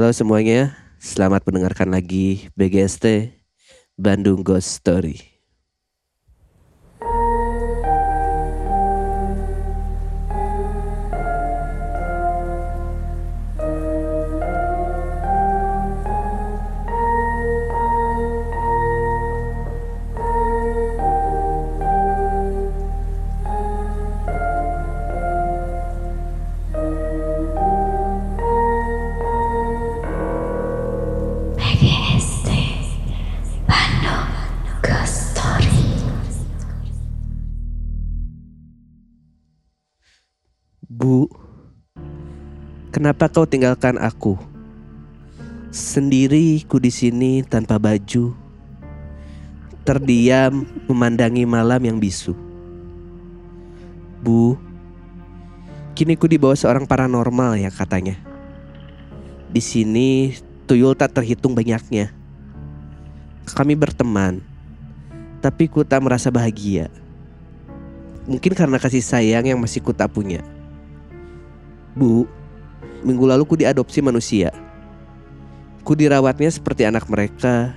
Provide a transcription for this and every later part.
Halo semuanya, selamat mendengarkan lagi BGST Bandung Ghost Story. Kenapa kau tinggalkan aku? Sendiri ku di sini tanpa baju, terdiam memandangi malam yang bisu. Bu, kini ku dibawa seorang paranormal ya katanya. Di sini tuyul tak terhitung banyaknya. Kami berteman, tapi ku tak merasa bahagia. Mungkin karena kasih sayang yang masih ku tak punya. Bu, minggu lalu ku diadopsi manusia. Ku dirawatnya seperti anak mereka.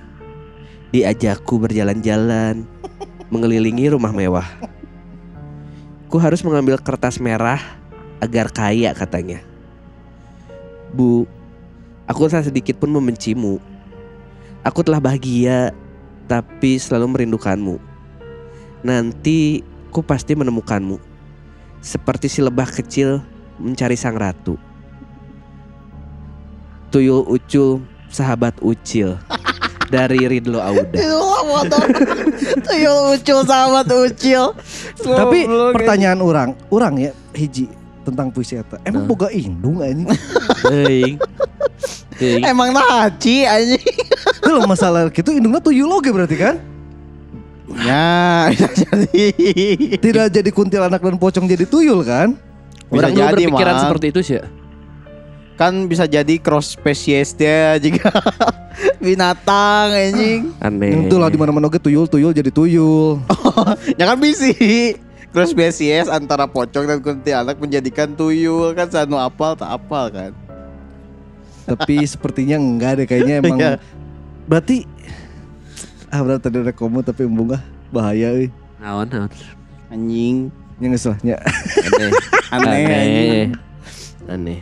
Diajakku berjalan-jalan, mengelilingi rumah mewah. Ku harus mengambil kertas merah agar kaya katanya. Bu, aku tak sedikit pun membencimu. Aku telah bahagia, tapi selalu merindukanmu. Nanti ku pasti menemukanmu. Seperti si lebah kecil mencari sang ratu. Tuyul Ucul, sahabat Ucil dari Ridlo Auda. Tuyul ucil sahabat ucil. Tapi pertanyaan orang, orang ya hiji tentang puisi eta. Emang Nah. boga indung ini? Teuing. Emang naci anjing. Kalau masalah gitu indungnya tuyul oge berarti kan? Ya, jadi. Tidak jadi kuntilanak dan pocong jadi tuyul kan? Bisa Orang jadi, berpikiran seperti itu sih. Ya? Kan bisa jadi cross species dia juga binatang anjing. Aneh. Itu lah di mana-mana oge tuyul tuyul jadi tuyul. ya kan bisa cross species antara pocong dan kuntilanak menjadikan tuyul kan sanu apal tak apal kan. Tapi sepertinya enggak deh kayaknya emang. Iya. Berarti ah berarti tadi ada komo tapi embung ah bahaya euy. Naon naon. Anjing. Yang ngeselahnya. Aneh. Aneh, anjing. Aneh.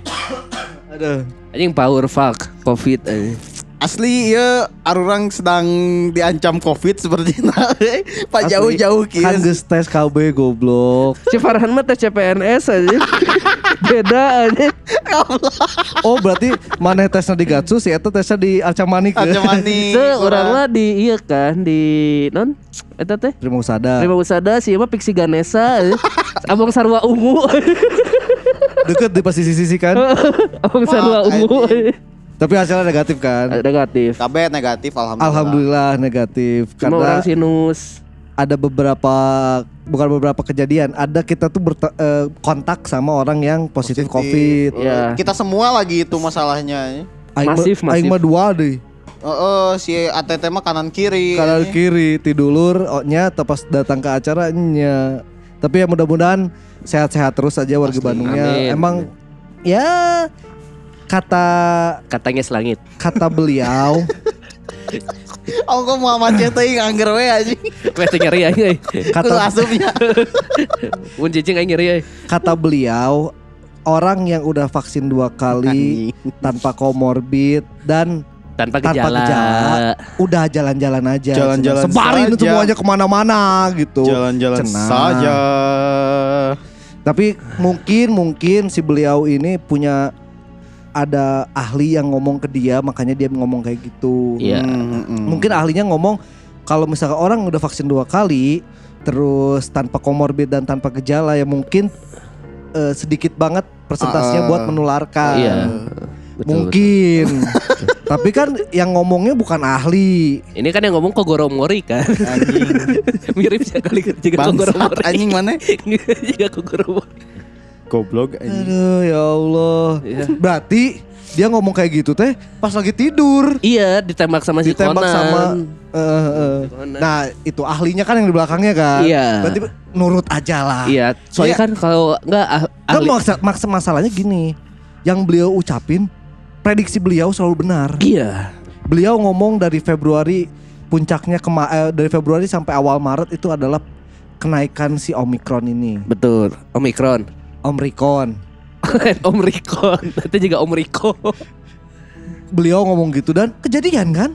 Aduh. Anjing power fuck covid anjing. Asli ya arurang sedang diancam covid seperti itu. Pak jauh-jauh Kan kieu. geus tes KB goblok. Si Farhan mah tes CPNS aja. Beda aja. Oh berarti mana tesnya di Gatsu si eta tesnya di Arcamanik ya? Aja manis. Se orang mah di iya kan di non eta teh Terima usada. Terima usada sih mah Pixi Ganesha eh. Abang Sarwa Ungu Deket di posisi sisi kan. Abang Sarwa Wah, Ungu. Tapi hasilnya negatif kan. Negatif KB negatif alhamdulillah. Alhamdulillah negatif Cuma orang karena sinus ada beberapa bukan beberapa kejadian ada kita tuh berta- eh, kontak sama orang yang positif, covid. Ya. Kita semua lagi itu masalahnya. Aing Masif, masif. Aing mah dua deh. Heeh, si ATT mah kanan kiri. Kanan kiri tidulur nya pas datang ke acaranya. Tapi ya mudah-mudahan sehat-sehat terus aja warga Pasti. Bandungnya. Amin. Emang ya kata Katanya selangit kata beliau Oh kok mau macet teuing angger we anjing. Wes nyeri aja Ku kata asupnya. Mun cicing aja nyeri euy. kata beliau orang yang udah vaksin dua kali tanpa komorbid dan Tanpa Tanpa gejala, gejala. udah jalan-jalan aja. Jalan-jalan sebarin itu saja. semuanya ke mana-mana gitu. Jalan-jalan saja. tapi mungkin mungkin si beliau ini punya ada ahli yang ngomong ke dia makanya dia ngomong kayak gitu. Iya. Hmm, hmm, hmm. mungkin ahlinya ngomong kalau misalkan orang udah vaksin dua kali terus tanpa komorbid dan tanpa gejala ya mungkin eh, sedikit banget persentasenya Ah, buat menularkan. Iya. Betul, mungkin tapi kan yang ngomongnya bukan ahli. Ini kan yang ngomong Kogoromori kan anjing. Mirip sekali juga Bangsat Kogoromori anjing mana? Juga Kogoromori Goblok anjing. Aduh ya Allah. Iya. Berarti dia ngomong kayak gitu teh pas lagi tidur. Iya ditembak sama si Ditembak Conan. sama eh. Conan. Nah, itu ahlinya kan yang di belakangnya kan. Iya. Berarti nurut aja lah. Iya, soalnya Iya. kan kalau enggak ah- Kan ahli maksa, maksa masalahnya gini. Yang beliau ucapin prediksi beliau selalu benar. Iya. Beliau ngomong dari Februari puncaknya kema eh, dari Februari sampai awal Maret itu adalah kenaikan si Omikron ini. Betul. Omikron. Omikron. Om Riko. Nanti juga Om Riko. Beliau ngomong gitu dan kejadian kan?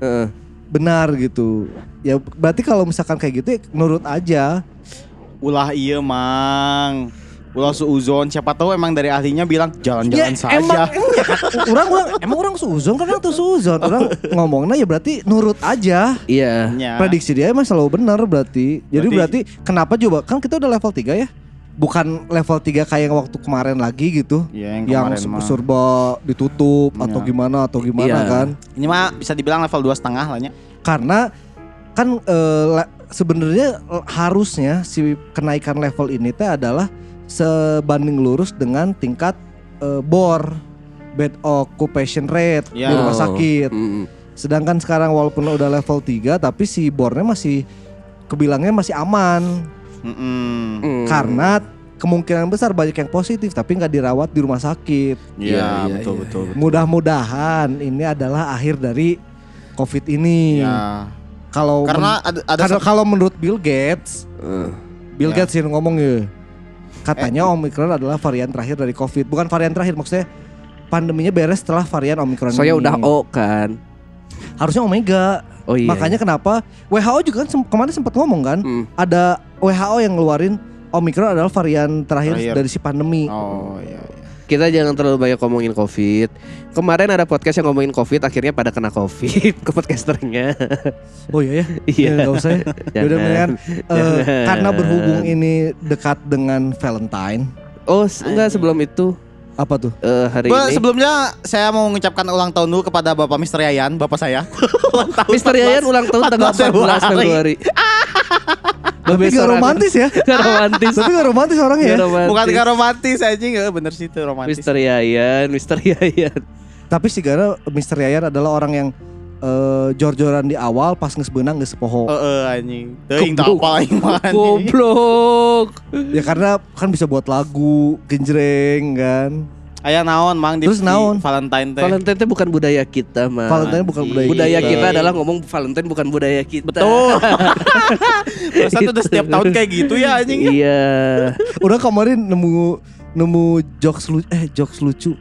Heeh. Benar gitu. Ya berarti kalau misalkan kayak gitu ya nurut aja. Ulah iya mang. Ulah suuzon. Siapa tahu emang dari ahlinya bilang jalan-jalan saja. Ya, emang, emang ya orang orang emang orang suzon kan tuh suzon. Orang ngomongnya ya berarti nurut aja. Iya. Ya. Prediksi dia emang selalu benar berarti. Jadi berarti, kenapa coba kan kita udah level 3 ya? Bukan level 3 kayak yang waktu kemarin lagi gitu. Iya, yang yang serba ditutup atau Iya. gimana atau gimana Iya. kan. Ini mah bisa dibilang level dua setengah lah nya. Karena kan eh, le- sebenarnya harusnya si kenaikan level ini teh adalah sebanding lurus dengan tingkat eh, bor bed occupation rate Ya. di rumah sakit. Mm. Sedangkan sekarang walaupun udah level 3 tapi si bornya masih kebilangnya masih aman. Mm. karena kemungkinan besar banyak yang positif tapi nggak dirawat di rumah sakit. Iya, Iya, iya, betul, iya, betul betul. Mudah-mudahan ini adalah akhir dari COVID ini. Ya. Kalau Karena ada ada kalau menurut Bill Gates, Eh. Bill Ya. Gates yang ngomong ya, katanya Omicron adalah varian terakhir dari COVID. Bukan varian terakhir, maksudnya pandeminya beres setelah varian Omicron. Soalnya ini. udah O kan. Harusnya Omega. Oh iya. Makanya kenapa WHO juga kan sem- kemarin sempat ngomong kan, Mm. ada WHO yang ngeluarin Omicron adalah varian terakhir, Terakhir. dari si pandemi. Oh iya. iya. Kita jangan terlalu banyak ngomongin COVID. Kemarin ada podcast yang ngomongin COVID, akhirnya pada kena COVID ke podcasternya. Oh iya ya. Iya. Ya, nggak usah ya. Yaudah Jangan. mendingan, eh, Jangan. karena berhubung ini dekat dengan Valentine. Oh, enggak sebelum itu Apa tuh? eh, hari Gua ini. sebelumnya saya mau mengucapkan ulang tahun dulu kepada Bapak Mister Yayan, Bapak saya. Ulang tahun Mister 14. Yayan ulang tahun tanggal 14 14 Februari. Tapi gak romantis ya. Gak romantis. Tapi gak romantis orangnya ya. Gak romantis. Bukan gak romantis aja nggak bener sih itu romantis. Mister Yayan, Mister Yayan. Tapi sih karena Mr. Yayan adalah orang yang eh, jor-joran di awal pas nges benang nges poho. Heeh anjing. Teuing tak apa aing mah anjing. Goblok. Ya karena kan bisa buat lagu, genjreng kan. Aya naon mang di Terus di naon? Valentine teh. Valentine itu bukan budaya kita, Mas. Valentine bukan budaya Budaya kita. kita adalah ngomong Valentine bukan budaya kita. Betul. Perasaan udah setiap tahun kayak gitu ya anjing. Iya. Udah kemarin nemu nemu jokes lucu eh jokes lucu.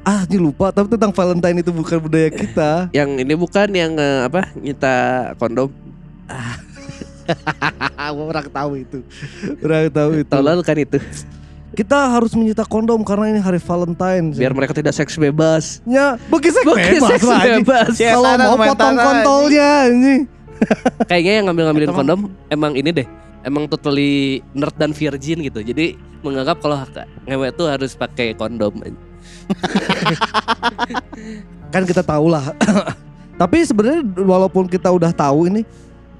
Ah, ini lupa tapi tentang Valentine itu bukan budaya kita. Yang ini bukan yang eh, apa? Nyita kondom. orang tahu itu. Orang tahu itu. Tahun lalu kan itu. Kita harus menyita kondom karena ini hari Valentine. Biar mereka tidak seks bebas. ya bagi seks Bagi bebas seks bebas. Si Kalau mau potong kontolnya anjing. Kayaknya yang ngambil-ngambilin Atau kondom emang ini deh. Emang totally nerd dan virgin gitu. Jadi menganggap kalau ngewe tuh harus pakai kondom. kan kita tahu lah. tapi sebenarnya walaupun kita udah tahu ini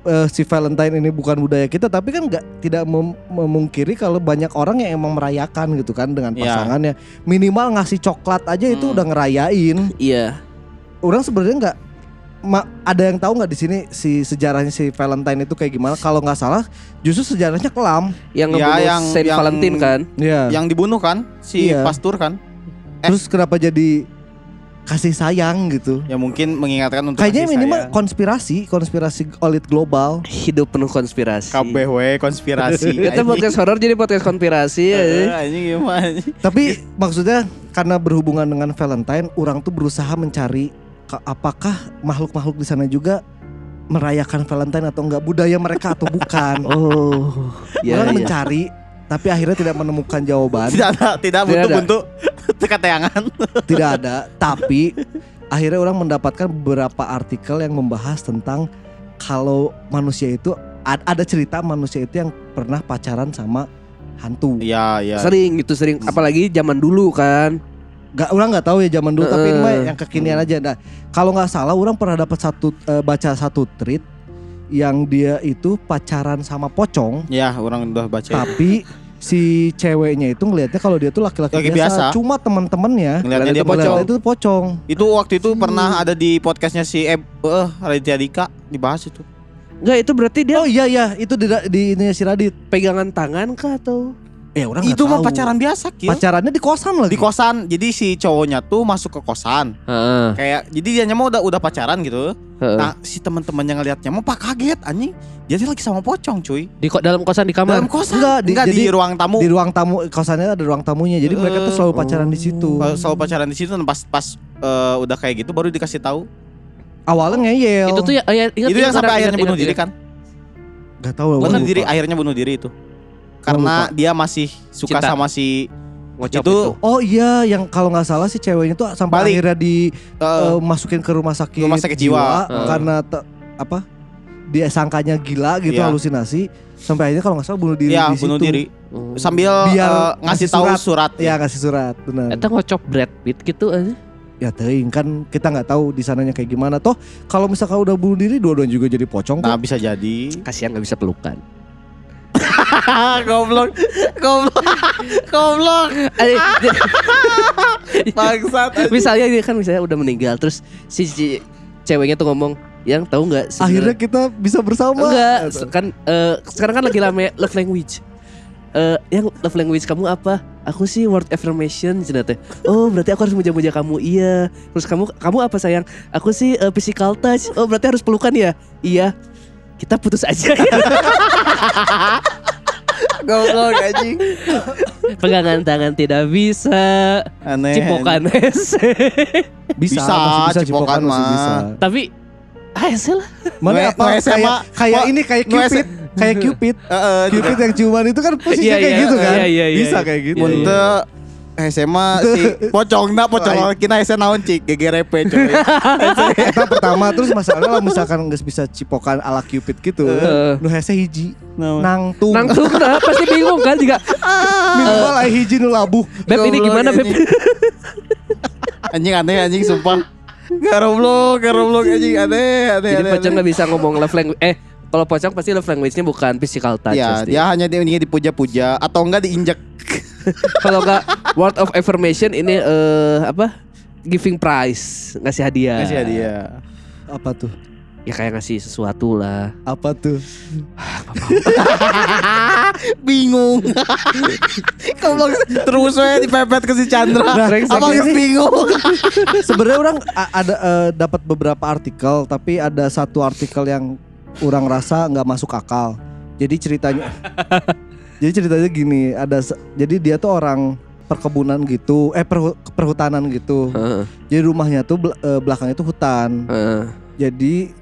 eh, si Valentine ini bukan budaya kita, tapi kan nggak tidak mem- memungkiri kalau banyak orang yang emang merayakan gitu kan dengan Iya. pasangannya. Minimal ngasih coklat aja itu Hmm. udah ngerayain. Iya. Orang sebenarnya nggak ma- ada yang tahu nggak di sini si sejarahnya si Valentine itu kayak gimana? Kalau nggak salah, justru sejarahnya kelam. Yang Ya, ngebunuh yang- Saint yang- Valentine kan. Iya. Yang dibunuh kan si Iya. pastur kan? Terus kenapa jadi kasih sayang gitu? Ya mungkin mengingatkan untuk Kayaknya kasih minimal sayang. konspirasi, konspirasi elit global. Hidup penuh konspirasi. kabeh we konspirasi. Kita podcast horor jadi podcast konspirasi ya. Eh, anjing gimana anjing? Tapi maksudnya karena berhubungan dengan Valentine, orang tuh berusaha mencari apakah makhluk-makhluk di sana juga merayakan Valentine atau enggak budaya mereka atau bukan. Oh, ya, orang ya. mencari tapi akhirnya tidak menemukan jawaban. Tidak ada, tidak Tidak butuh ada. bentuk teka teangan. tidak ada, tapi akhirnya orang mendapatkan beberapa artikel yang membahas tentang kalau manusia itu ad- ada cerita manusia itu yang pernah pacaran sama hantu. Iya, iya. Sering gitu sering apalagi zaman dulu kan. Gak, orang nggak tahu ya zaman dulu, tapi ini mah Heeh. yang kekinian aja. Nah, kalau nggak salah, orang pernah dapat satu eh, baca satu tweet yang dia itu pacaran sama pocong, Ya, orang udah baca. tapi si ceweknya itu ngelihatnya kalau dia tuh laki-laki Laki biasa. biasa. Cuma teman-temannya Ngeliatnya dia pocong. itu pocong. Itu waktu itu pernah ada di podcastnya si Eb, eh Raditya Dika dibahas itu. Enggak itu berarti dia Oh iya iya, itu di di ininya si Radit. pegangan tangan kah atau Ya orang Itu mah tahu. pacaran biasa, Kil. Pacarannya di kosan lagi. di kosan. Jadi si cowoknya tuh masuk ke kosan. Heeh. Kayak jadi dia mah udah udah pacaran gitu. heeh. Nah, si teman-teman yang ngelihatnya mah pak kaget anjing. Dia tuh lagi sama pocong, cuy. Di ko- dalam kosan di kamar. Dalam kosan. Enggak, di- Enggak di, jadi- ruang tamu. Di ruang tamu kosannya ada ruang tamunya. Jadi mereka tuh selalu pacaran di situ. Pas- Selalu pacaran di situ dan pas pas eh, udah kayak gitu baru dikasih tahu. Awalnya ngeyel. Itu tuh ya, ya ingat, itu yang ingat, sampai akhirnya bunuh diri kan? Gak tahu Bunuh diri akhirnya bunuh diri itu. Karena dia masih suka Cinta. sama si Ngocok Itu- itu. Oh iya, yang kalau nggak salah si ceweknya tuh sampai Balik. akhirnya di eh, eh, masukin ke rumah sakit, Rumah sakit jiwa. Heeh. karena te- apa? Dia sangkanya gila gitu Iya. halusinasi sampai akhirnya kalau nggak salah bunuh diri ya di bunuh situ. diri Hmm. sambil Biar eh, ngasih ngasih tahu surat. surat. Ya ngasih surat, benar. Eta ngocok Brad Pitt gitu aja. Ya teuing kan kita nggak tahu di sananya kayak gimana. Toh kalau misalkan udah bunuh diri dua-duanya juga jadi pocong Nah kok. bisa jadi. Kasihan nggak bisa pelukan. goblok, goblok, goblok. Bangsat. misalnya ini kan misalnya udah meninggal terus si, si ceweknya tuh ngomong yang tahu nggak Akhirnya kita bisa bersama. enggak kan eh, sekarang kan lagi rame love language Eh, yang love language kamu apa? Aku sih word affirmation cina teh. Oh, berarti aku harus muja-muja kamu. Iya. Terus kamu kamu apa sayang? Aku sih eh, physical touch. Oh, berarti harus pelukan ya? Iya. Kita putus aja. Goblok anjing. Pegangan tangan tidak bisa. Aneh. Cipokan hese. Bisa, Bisa, masih bisa cipokan masih mah. bisa. Tapi ASL lah. Mana apa kayak kayak ini kayak Cupid, kayak Cupid. Heeh. Cupid yang ciuman itu kan posisinya Iya, kayak iya, gitu kan. iya, iya, iya, bisa iya. kayak gitu. Teu SMA si pocong na pocong kita SMA naon cik GGRP coy. Eta pertama terus masalah lah misalkan nggak bisa cipokan ala Cupid gitu. Nu hese hiji nangtung. Langsung nah, pasti bingung kan juga. Minimal aya hiji nu labuh. Beb ini gimana Beb? anjing. Anjing aneh anjing sumpah. Garoblok, garoblok anjing aneh aneh. Jadi aneh, pocong aneh. nggak bisa ngomong love language. Eh, kalau pocong pasti love language-nya bukan physical touch Ya, pasti. dia hanya dia ini dipuja-puja atau enggak diinjek. Kalau nggak word of affirmation ini eh apa? Giving prize, ngasih hadiah. Kasih dia. Apa tuh? Ya kayak ngasih sesuatu lah. Apa tuh? Bingung. Goblok terus we dipepet ke si Chandra. Nah, Apa geus bingung? Sebenarnya orang ada eh, dapat beberapa artikel, tapi ada satu artikel yang orang rasa nggak masuk akal. Jadi ceritanya, jadi ceritanya gini, ada jadi dia tuh orang perkebunan gitu, eh perhu- perhutanan gitu. Heeh, Jadi rumahnya tuh bel- eh, belakangnya tuh hutan. heeh. Jadi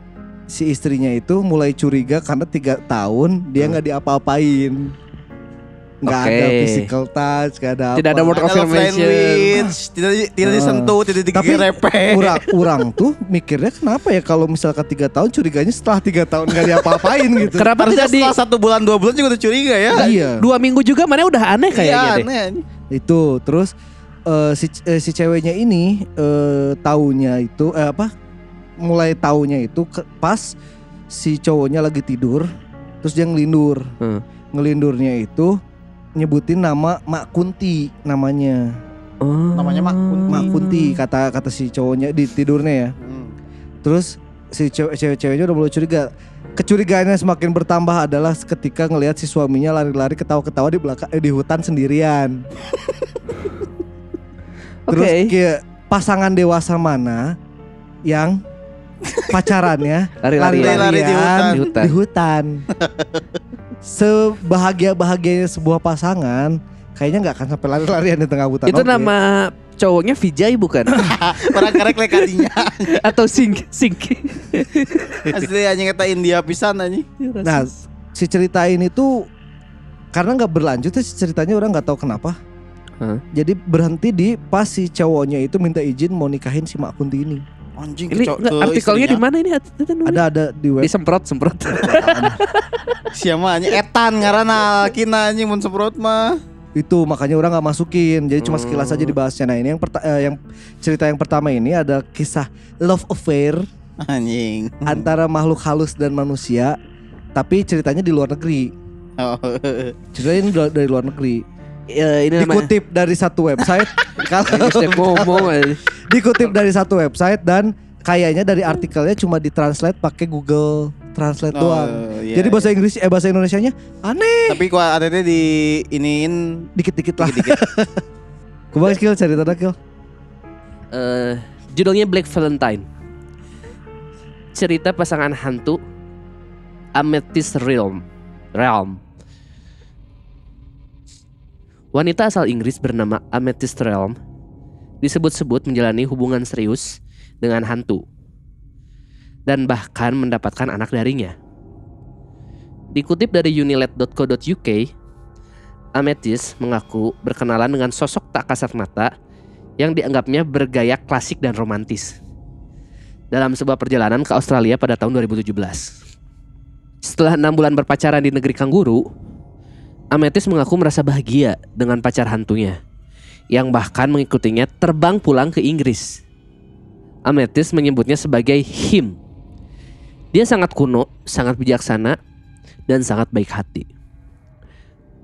si istrinya itu mulai curiga karena tiga tahun dia nggak diapa-apain. Nggak ada Oke. physical touch, nggak ada Tidak ada apa. word of Ada affirmation. tidak tidak disentuh, tidak Tapi digerepe. Orang, orang tuh mikirnya kenapa ya kalau misalkan tiga tahun curiganya setelah tiga tahun nggak diapa-apain gitu. Kenapa Harusnya tidak di setelah satu bulan dua bulan juga udah curiga ya. Iya. dua minggu juga mana udah aneh kayaknya Iya, deh. aneh. Itu terus eh, si eh, si ceweknya ini eh taunya itu eh, apa? Mulai taunya itu ke- pas si cowoknya lagi tidur, terus dia ngelindur. Hmm. Ngelindurnya itu nyebutin nama Mak Kunti namanya. Oh. Namanya Mak Kunti. Mak Kunti kata kata si cowoknya di tidurnya ya. Hmm. Terus si cewek cewek-ceweknya udah mulai curiga. Kecurigaannya semakin bertambah adalah ketika ngelihat si suaminya lari-lari ketawa-ketawa di belakang eh, di hutan sendirian. Terus Oke. kayak pasangan dewasa mana yang pacarannya Lari-lari. Lari-lari di lari-larian Di hutan. di hutan. Sebahagia-bahagianya sebuah pasangan kayaknya nggak akan sampai lari-larian di tengah hutan. Itu Oke. nama cowoknya Vijay bukan? Orang karek lekadinya. Atau Sink Sink. Asli anjing eta India pisan anjing. Nah, si cerita ini tuh karena nggak berlanjut ya si ceritanya orang nggak tahu kenapa. Hah? Jadi berhenti di pas si cowoknya itu minta izin mau nikahin si Mak Kunti ini. Anjing ini ke artikelnya di mana ini? Ada ada di web. Disemprot semprot. Siapa anjing etan ngaranna kina anjing mun semprot mah. Itu makanya orang nggak masukin. Jadi cuma sekilas aja Hmm. dibahasnya. Nah ini yang perta- eh, yang cerita yang pertama ini ada kisah love affair Anjing. antara makhluk halus dan manusia. Tapi ceritanya di luar negeri. Oh. Ceritanya ini dari luar negeri. Ya, ini namanya. Dikutip dari satu website. Kalau ngomong dikutip dari satu website dan kayaknya dari artikelnya cuma ditranslate pakai Google translate Oh, doang. iya, Jadi bahasa iya. Inggris eh bahasa Indonesianya aneh Tapi kok ATT di iniin dikit-dikit lah. dikit-dikit. Kumaha kill cerita kill. Eh, judulnya Black Valentine. Cerita pasangan hantu Amethyst Realm. Realm. Wanita asal Inggris bernama Amethyst Realm disebut-sebut menjalani hubungan serius dengan hantu dan bahkan mendapatkan anak darinya. Dikutip dari unilet.co.uk, Amethyst mengaku berkenalan dengan sosok tak kasat mata yang dianggapnya bergaya klasik dan romantis dalam sebuah perjalanan ke Australia pada tahun 2017. Setelah enam bulan berpacaran di negeri kanguru, Amethyst mengaku merasa bahagia dengan pacar hantunya, yang bahkan mengikutinya terbang pulang ke Inggris. Amethyst menyebutnya sebagai him. Dia sangat kuno, sangat bijaksana, dan sangat baik hati.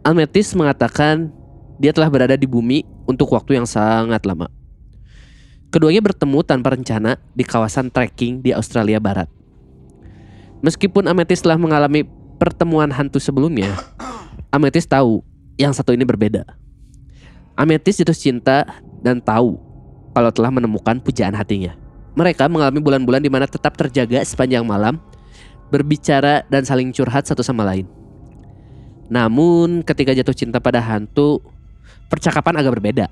Amethyst mengatakan dia telah berada di bumi untuk waktu yang sangat lama. Keduanya bertemu tanpa rencana di kawasan trekking di Australia Barat. Meskipun Amethyst telah mengalami pertemuan hantu sebelumnya, Amethyst tahu yang satu ini berbeda. Amethyst jatuh cinta dan tahu kalau telah menemukan pujaan hatinya. Mereka mengalami bulan-bulan di mana tetap terjaga sepanjang malam, berbicara dan saling curhat satu sama lain. Namun ketika jatuh cinta pada hantu, percakapan agak berbeda.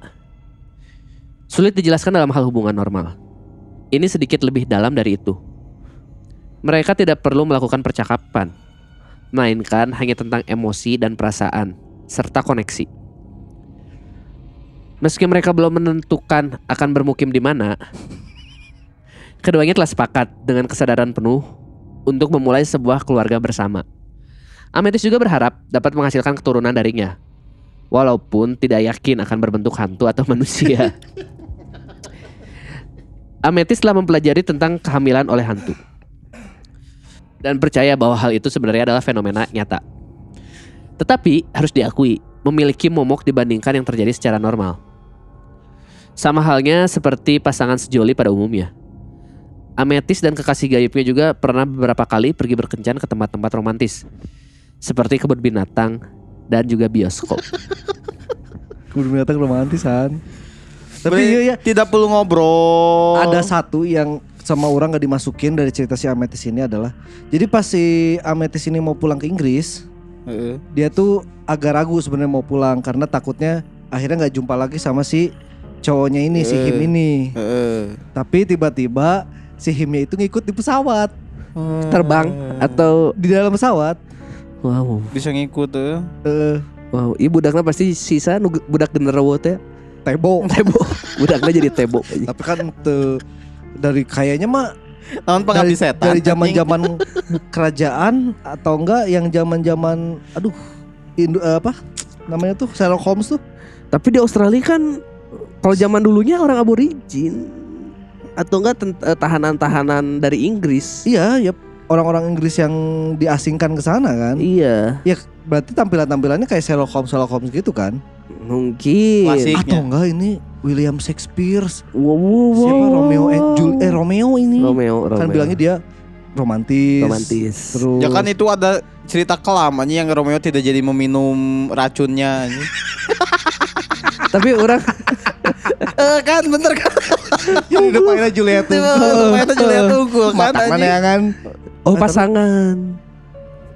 Sulit dijelaskan dalam hal hubungan normal. Ini sedikit lebih dalam dari itu. Mereka tidak perlu melakukan percakapan, melainkan hanya tentang emosi dan perasaan, serta koneksi. Meski mereka belum menentukan akan bermukim di mana, keduanya telah sepakat dengan kesadaran penuh untuk memulai sebuah keluarga bersama. Amethyst juga berharap dapat menghasilkan keturunan darinya, walaupun tidak yakin akan berbentuk hantu atau manusia. Amethyst telah mempelajari tentang kehamilan oleh hantu dan percaya bahwa hal itu sebenarnya adalah fenomena nyata. Tetapi harus diakui, memiliki momok dibandingkan yang terjadi secara normal. Sama halnya seperti pasangan sejoli pada umumnya. Amethyst dan kekasih gaibnya juga pernah beberapa kali pergi berkencan ke tempat-tempat romantis. Seperti kebun binatang dan juga bioskop. Kebun binatang romantisan. Tapi Tapi iya ya tidak perlu ngobrol. ada satu yang sama orang gak dimasukin dari cerita si Amethyst ini adalah jadi pas si Amethyst ini mau pulang ke Inggris Heeh. dia tuh agak ragu sebenarnya mau pulang karena takutnya akhirnya nggak jumpa lagi sama si cowoknya ini si Eh. Him ini Heeh. tapi tiba-tiba si Himnya itu ngikut di pesawat Terbang atau di dalam pesawat wow, bisa ngikut tuh. eh wow, iya budaknya pasti sisa budak genderuwo teh. tebo Tebo. budaknya jadi tebo. tapi kan tuh dari kayaknya mah dari, pengabdi setan. dari zaman-zaman kerajaan atau enggak yang zaman-zaman aduh Indo, eh, apa namanya tuh Sherlock Holmes tuh Tapi di Australia kan kalau zaman dulunya orang aborigin atau enggak eh, tahanan-tahanan dari Inggris. iya ya orang-orang Inggris yang diasingkan ke sana kan Iya, ya berarti tampilan-tampilannya kayak Sherlock Holmes Sherlock Holmes gitu kan mungkin. Klasik. atau enggak ini William Shakespeare Wow, wow, siapa wow. Romeo eh, Jul- eh Romeo ini Romeo, kan Romeo. bilangnya dia romantis romantis. terus Ya kan itu ada cerita kelamanya yang Romeo tidak jadi meminum racunnya anjing. Tapi orang Eh kan bener kan. yang di depannya Juliet tuh Ternyata Julia Tunggul kan mana ya kan oh pasangan.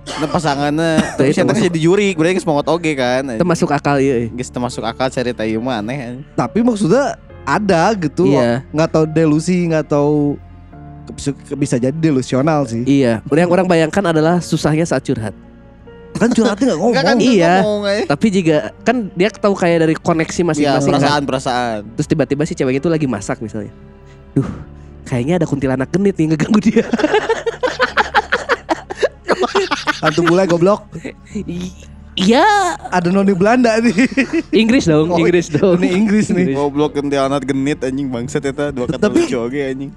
Nah pasangannya Tapi itu saya jadi juri Berarti geus mongot oge kan Termasuk akal ya. Geus termasuk akal cerita ieu mah aneh tapi maksudnya ada gitu Iya. nggak tahu delusi nggak tahu bisa, jadi delusional sih Iya, yang orang bayangkan adalah susahnya saat curhat. kan curhatnya nggak Enggak kan ngomong Iya. ngomong, eh. Tapi jika kan dia tahu kayak dari koneksi Iya masing-masing kan. perasaan perasaan Terus tiba-tiba si cewek itu lagi masak misalnya. Duh, kayaknya ada kuntilanak genit nih ngeganggu dia. hantu bule goblok Iya, ada noni Belanda nih Inggris dong, Oh, Inggris dong. ini Inggris nih Goblok kuntilanak genit anjing bangsat eta dua kata Tapi- lucu oge anjing.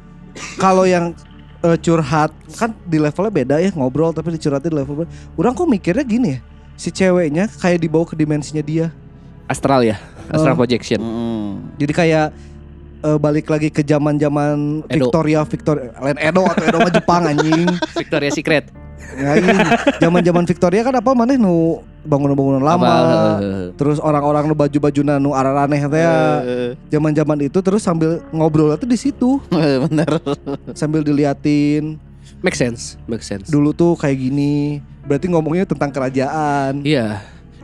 kalau yang eh, curhat kan di levelnya beda ya ngobrol tapi dicurhatin di level beda. Orang kok mikirnya gini ya si ceweknya kayak dibawa ke dimensinya dia Astral ya, astral Oh. projection. Mm. jadi kayak eh, balik lagi ke zaman zaman Edo. Victoria Victoria lain Edo atau Edo mah Jepang anjing Victoria Secret. Ya, zaman-zaman Victoria kan apa maneh nu bangunan-bangunan lama. Apa, Terus orang-orang nu baju-baju nu araraneh teh ya. Zaman-zaman itu terus sambil ngobrol tuh di situ, bener. sambil diliatin Make sense, make sense. dulu tuh kayak gini. Berarti ngomongnya tentang kerajaan. Iya.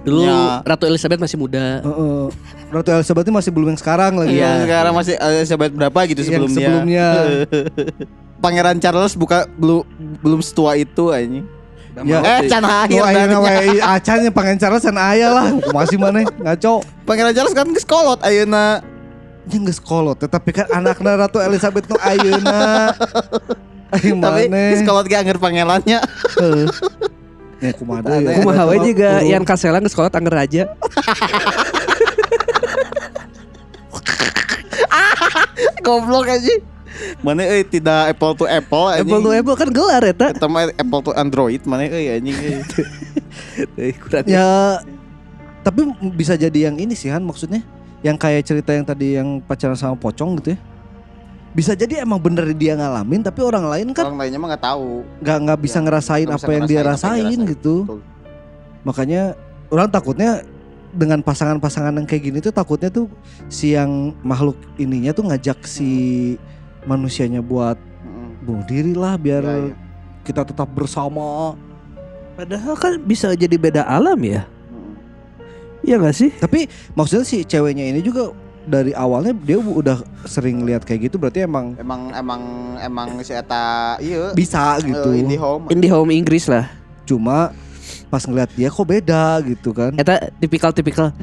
Dulu Ya. Ratu Elizabeth masih muda. Heeh. Ratu Elizabeth masih belum yang sekarang lagi. Iya, sekarang masih eh, sahabat berapa gitu Yang sebelumnya. sebelumnya. Pangeran Charles buka belum belum setua itu anjing. Ya. Eh, can akhir darinya. we acan yang pangeran Charles can aya lah. Masih mana ngaco. Pangeran Charles kan geus kolot ayeuna. Yang geus kolot tetapi kan anakna Ratu Elizabeth nu ayeuna. Ayo Tapi mana? geus kolot ge anger pangerannya. Heeh. Ya kumaha deui ya. Kumaha we juga. Ian Kasela geus sekolah Anger Raja. Goblok aja. Mana euy tidak apple to apple anjing. Apple to Apple kan gelar eta. Eta mah apple to Android mana euy anjing euy. Eh, kurang. Ya tapi bisa jadi yang ini sih Han maksudnya yang kayak cerita yang tadi yang pacaran sama pocong gitu ya. Bisa jadi emang bener dia ngalamin tapi orang lain kan Orang lainnya mah enggak tahu. nggak nggak bisa Ya, ngerasain nggak apa bisa yang dia yang rasain dia rasain. gitu. Betul. Makanya orang takutnya dengan pasangan-pasangan yang kayak gini tuh takutnya tuh si yang makhluk ininya tuh ngajak si manusianya buat Heeh. bunuh diri lah biar Ya, ya. kita tetap bersama. Padahal kan bisa jadi beda alam ya. Heeh. Iya gak sih? Tapi maksudnya si ceweknya ini juga dari awalnya dia udah sering lihat kayak gitu berarti emang Emang emang emang si eta ieu bisa gitu. eh, indie home. Indie home Inggris lah. Cuma pas ngeliat dia kok beda gitu kan. Eta tipikal-tipikal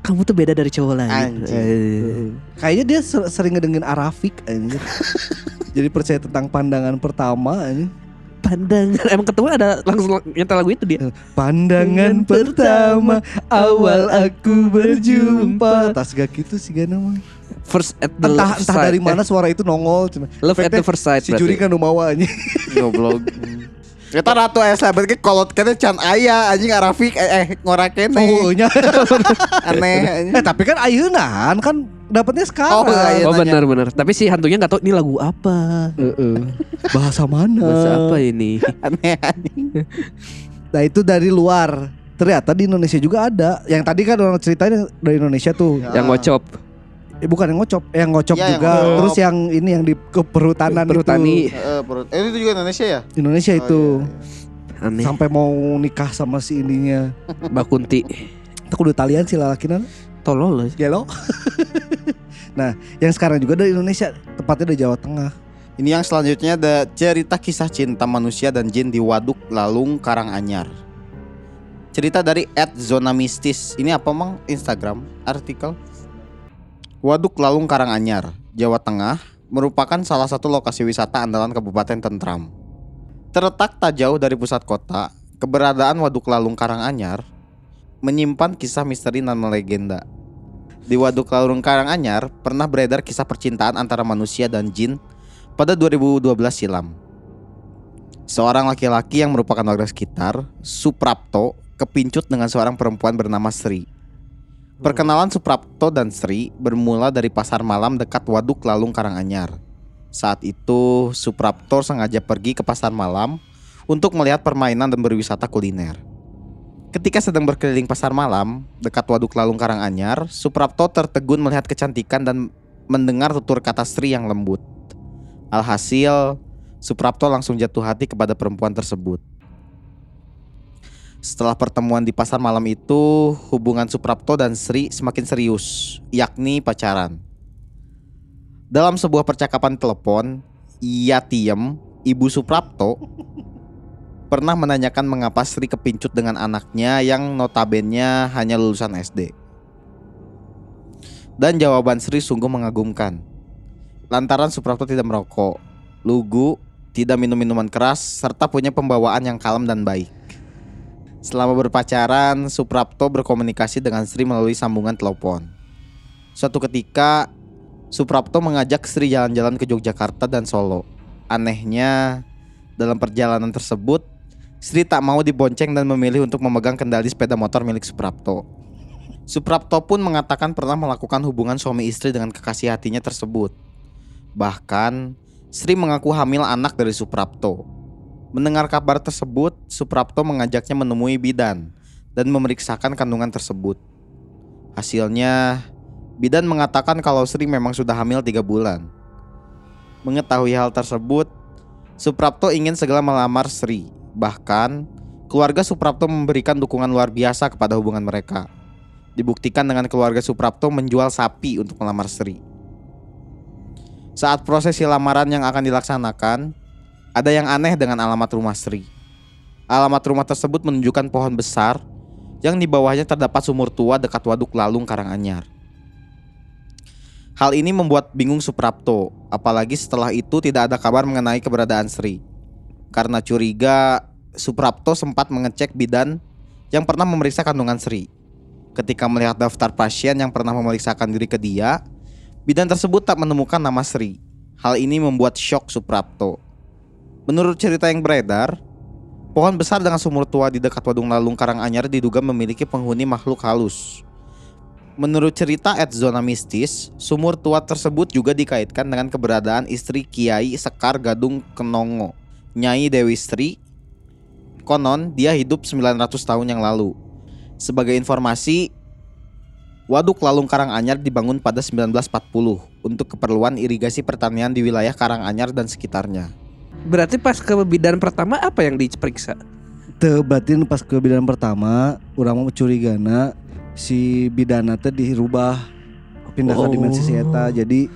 kamu tuh beda dari cowok lain. Eh, Kayaknya dia ser- sering ngedengerin Arafik anjir. Jadi percaya tentang pandangan pertama anjir. Pandangan emang ketemu ada langsung nyetel lagu itu dia. Pandangan pertama awal aku berjumpa. Tas gak gitu sih gak nama. First at the Entah love entah dari mana suara itu nongol cuma. love at the first sight. Si juri kan umawa anjing. Goblok. Kita ratu Elizabeth ke kolot kene can aya anjing Arafik eh, eh ngora kene. Cowoknya. Aneh anjing. eh tapi kan ayunan kan dapatnya sekarang. Oh, iya. Oh nanya. benar-benar. Tapi si hantunya nggak tahu ini lagu apa. Heeh. Bahasa mana? Bahasa apa ini? Aneh anjing. Nah itu dari luar. Ternyata di Indonesia juga ada. Yang tadi kan orang ceritain dari Indonesia tuh. Ya. Yang ngocop. Eh, bukan yang ngocop, yang ngocop Ya, yang juga. ngocop. Terus yang ini yang di ke perhutanan Perhutani. itu. Eh, perut. Eh, itu juga Indonesia ya? Indonesia Oh, itu iya, Aneh. sampai mau nikah sama si ininya. Mbak Kunti. Itu kudu Italian sih lalakinan. Tolol loh. Gelo. nah, yang sekarang juga dari Indonesia, tepatnya dari Jawa Tengah. Ini yang selanjutnya ada cerita kisah cinta manusia dan jin di Waduk Lalung Karanganyar. Cerita dari Zona Mistis. Ini apa mang Instagram artikel? Waduk Lalung Karanganyar, Jawa Tengah merupakan salah satu lokasi wisata andalan Kabupaten Tentram. Terletak tak jauh dari pusat kota, keberadaan Waduk Lalung Karanganyar menyimpan kisah misteri dan legenda. Di Waduk Lalung Karanganyar pernah beredar kisah percintaan antara manusia dan jin pada 2012 silam. Seorang laki-laki yang merupakan warga sekitar, Suprapto, kepincut dengan seorang perempuan bernama Sri. Perkenalan Suprapto dan Sri bermula dari pasar malam dekat Waduk Lalung Karanganyar. Saat itu, Suprapto sengaja pergi ke pasar malam untuk melihat permainan dan berwisata kuliner. Ketika sedang berkeliling pasar malam dekat Waduk Lalung Karanganyar, Suprapto tertegun melihat kecantikan dan mendengar tutur kata Sri yang lembut. Alhasil, Suprapto langsung jatuh hati kepada perempuan tersebut. Setelah pertemuan di pasar malam itu, hubungan Suprapto dan Sri semakin serius, yakni pacaran. Dalam sebuah percakapan telepon, Yatiem, ibu Suprapto, pernah menanyakan mengapa Sri kepincut dengan anaknya yang notabene hanya lulusan SD. Dan jawaban Sri sungguh mengagumkan. Lantaran Suprapto tidak merokok, lugu, tidak minum minuman keras, serta punya pembawaan yang kalem dan baik. Selama berpacaran, Suprapto berkomunikasi dengan Sri melalui sambungan telepon. Suatu ketika, Suprapto mengajak Sri jalan-jalan ke Yogyakarta dan Solo. Anehnya, dalam perjalanan tersebut, Sri tak mau dibonceng dan memilih untuk memegang kendali sepeda motor milik Suprapto. Suprapto pun mengatakan pernah melakukan hubungan suami istri dengan kekasih hatinya tersebut. Bahkan, Sri mengaku hamil anak dari Suprapto. Mendengar kabar tersebut, Suprapto mengajaknya menemui bidan dan memeriksakan kandungan tersebut. Hasilnya, bidan mengatakan kalau Sri memang sudah hamil tiga bulan. Mengetahui hal tersebut, Suprapto ingin segera melamar Sri. Bahkan, keluarga Suprapto memberikan dukungan luar biasa kepada hubungan mereka. Dibuktikan dengan keluarga Suprapto menjual sapi untuk melamar Sri. Saat prosesi lamaran yang akan dilaksanakan, ada yang aneh dengan alamat rumah Sri. Alamat rumah tersebut menunjukkan pohon besar yang di bawahnya terdapat sumur tua dekat Waduk Lalung Karanganyar. Hal ini membuat bingung Suprapto, apalagi setelah itu tidak ada kabar mengenai keberadaan Sri. Karena curiga, Suprapto sempat mengecek bidan yang pernah memeriksa kandungan Sri. Ketika melihat daftar pasien yang pernah memeriksakan diri ke dia, bidan tersebut tak menemukan nama Sri. Hal ini membuat shock Suprapto. Menurut cerita yang beredar, pohon besar dengan sumur tua di dekat Wadung Lalung Karanganyar diduga memiliki penghuni makhluk halus. Menurut cerita at zona mistis, sumur tua tersebut juga dikaitkan dengan keberadaan istri Kiai Sekar Gadung Kenongo, Nyai Dewi Sri. Konon, dia hidup 900 tahun yang lalu. Sebagai informasi, Waduk Lalung Karanganyar dibangun pada 1940 untuk keperluan irigasi pertanian di wilayah Karanganyar dan sekitarnya. Berarti pas ke bidan pertama apa yang diperiksa? Teu batin pas ke bidan pertama, urang mah curigana si bidana teh dirubah pindah Oh. ke dimensi si eta. Jadi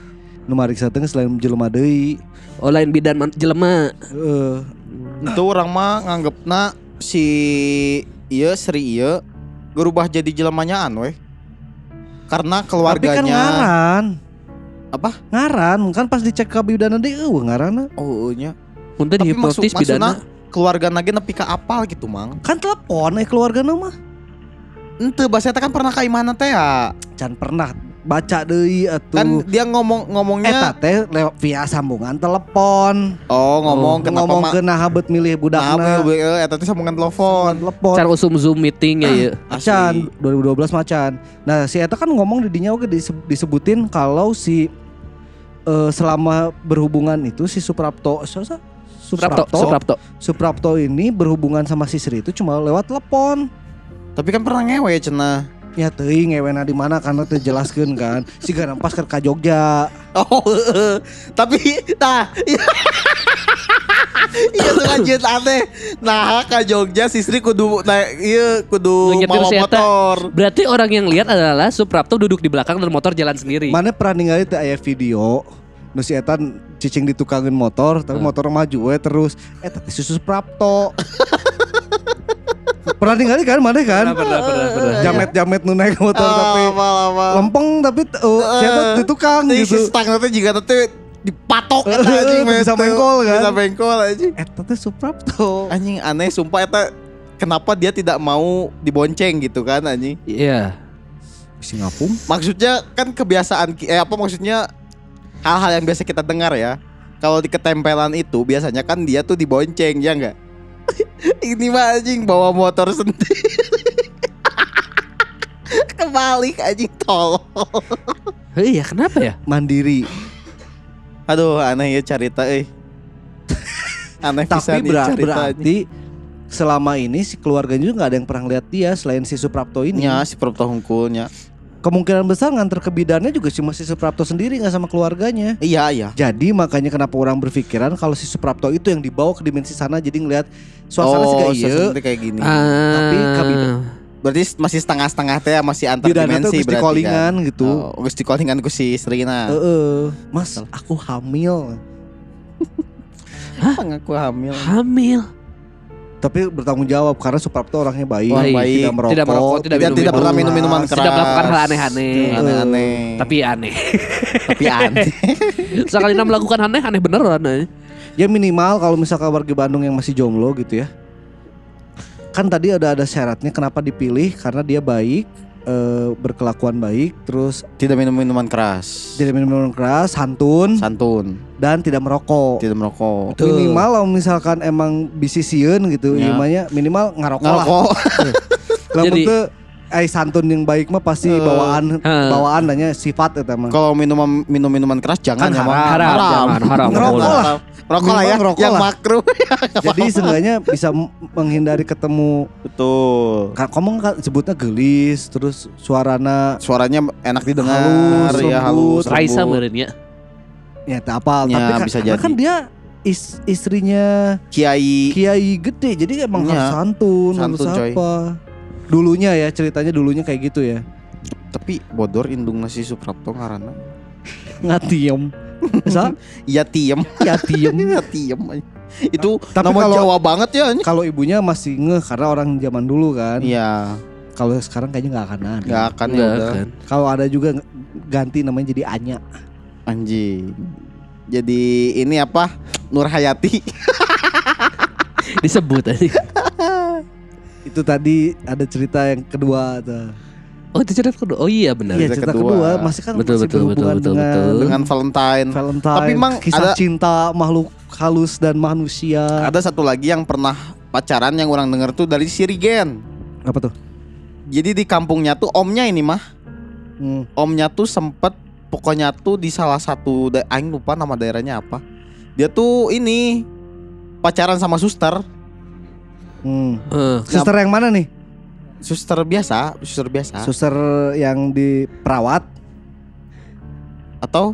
nu mariksa teh selain jelema deui. Oh lain bidan jelema. Heeh. Itu orang mah nganggepna si iya Sri iya berubah jadi jelemanya weh. Karena Tapi kan keluarganya ngaran. Apa? Ngaran kan pas dicek ke bidana deui eueuh ngaranna. Oh nya. Untuk Tapi maksud dihipnotis bidana. maksudna keluarga nage nepi ka apal gitu mang. Kan telepon eh keluarga mah. Ente bahasa eta kan pernah ka imana teh ya. Can pernah baca deui atuh. Kan dia ngomong Eta ngomongnya teh lewat via sambungan telepon. oh ngomong kenapa ngomong ke nah bet milih Nah, budakna. be- eta teh sambungan telepon. telepon. Cara usum zoom meeting ya ya. Macan 2012 macan. Nah, si Eta kan ngomong di dinya oke dise- disebutin kalau si eh, selama berhubungan itu si Suprapto so- so- Suprapto, Suprapto, Suprapto. Suprapto ini berhubungan sama si Sri itu cuma lewat telepon. Tapi kan pernah ngewe cenah. Ya teuing ngewena di mana karena teu jelaskeun kan. Si pas ke ka Jogja. Oh, heeh. tapi nah iya iya tuh lanjut aneh. Nah, ke Jogja si Sri kudu naik iya kudu mawa Eta. motor. Berarti orang yang lihat adalah Suprapto duduk di belakang dan motor jalan sendiri. Mana pernah ningali teu aya video Nu si Eta cicing ditukangin motor tapi Hmm. motor maju we terus Eta teh si Suprapto. pernah ningali kan mana kan? Pernah, pernah, pernah, pernah. Jamet-jamet nu naik motor Ah, tapi lama-lama. lempeng tapi uh, si Eta Eh, ditukang Jadi si gitu. stang nanti juga nanti dipatok Eh, eta anjing bisa bengkol, kan? Bisa bengkol anjing. Eta teh Suprapto. Anjing aneh sumpah eta kenapa dia tidak mau dibonceng gitu kan anjing. Iya. Si ngapung. Maksudnya kan kebiasaan eh apa maksudnya hal-hal yang biasa kita dengar ya. Kalau di ketempelan itu biasanya kan dia tuh dibonceng ya enggak? Ini mah anjing bawa motor sendiri. Kebalik anjing tolol. Iya, kenapa ya? Mandiri. Aduh aneh ya cerita eh. Aneh Tapi ber- cerita, berarti selama ini si keluarganya juga nggak ada yang pernah lihat dia selain si Suprapto ini. Nya si Prapto hungkulnya. Kemungkinan besar nganter ke bidannya juga cuma si Suprapto sendiri nggak sama keluarganya. Iya iya. Jadi makanya kenapa orang berpikiran kalau si Suprapto itu yang dibawa ke dimensi sana jadi ngelihat suasana sih kayak iya. suasana kayak gini. Tapi kabin- Berarti masih setengah-setengah teh masih antar Bidannya tuh dimensi berarti callingan kan. gitu. Oh, geus di callingan ku si Srina. Heeh. Mas, aku hamil. Apa ngaku hamil? Hamil. Tapi bertanggung jawab karena Suprapto orangnya baik, Orang baik. tidak merokok, Tidak merokok, tidak Tidak, minum tidak pernah minum minuman keras. Tidak melakukan hal aneh-aneh. Aneh-aneh. Tapi aneh. tapi aneh. Sekali melakukan aneh, aneh beneran. eh. Ya minimal kalau misalkan warga Bandung yang masih jomblo gitu ya. Kan tadi ada ada syaratnya kenapa dipilih karena dia baik, eh, berkelakuan baik, terus Tidak minum minuman keras. tidak minum minuman keras, santun Santun. dan tidak merokok. Tidak merokok. Betul. Minimal kalau misalkan emang bisisieun gitu, Ya. imanya minimal ngarokok lah. Ngerokok. Lamun Jadi- teu ai santun yang baik mah pasti Eh. bawaan Eh. bawaan nanya sifat eta mah. Kalau minum minum minuman keras jangan Kan ya, Mang. haram. Haram, jangan, haram. Ngerokok boleh. lah. Rokok lah ya, ngerokok yang lah. makro. Jadi seenggaknya bisa menghindari ketemu Betul. Ka- Kamu kan sebutnya gelis, terus suarana Suaranya enak didengar, Halus, ya halus. Raisa meureun ya. ya tak apa, Ya, tapi kan, bisa karena jadi. kan dia is- istrinya Kiai kiai gede, jadi emang Ya, harus santun, harus santun, coy. apa. Dulunya ya ceritanya dulunya kayak gitu ya. tapi bodor indung nasi Suprapto karena Ngatiem. Bisa? ya tiem, ya tiem. ya tiem. Itu Tapi nama kalau- Jawa banget ya. ini. Kalau ibunya masih ngeh karena orang zaman dulu kan. Iya, Kalau sekarang kayaknya nggak akan ada. nggak akan ya udah. kan. Kalau ada juga ganti namanya jadi Anya. Anjing. Jadi ini apa? Nur Hayati. Disebut aja. Itu tadi ada cerita yang kedua tuh. Oh, itu cerita kedua. Oh iya benar. Iya cerita cerita kedua. kedua, masih kan Betul, masih betul, berhubungan betul, betul, dengan betul. dengan Valentine. Valentine. Tapi, Mang, kisah ada- cinta makhluk halus dan manusia. Ada satu lagi yang pernah pacaran yang orang denger tuh dari Sirigen. Apa tuh? Jadi di kampungnya tuh omnya ini mah, Hmm. omnya tuh sempet pokoknya tuh di salah satu aing lupa nama daerahnya apa. Dia tuh ini pacaran sama suster, Hmm. Eh, Suster yang mana nih? Suster biasa, suster biasa Suster yang di perawat. atau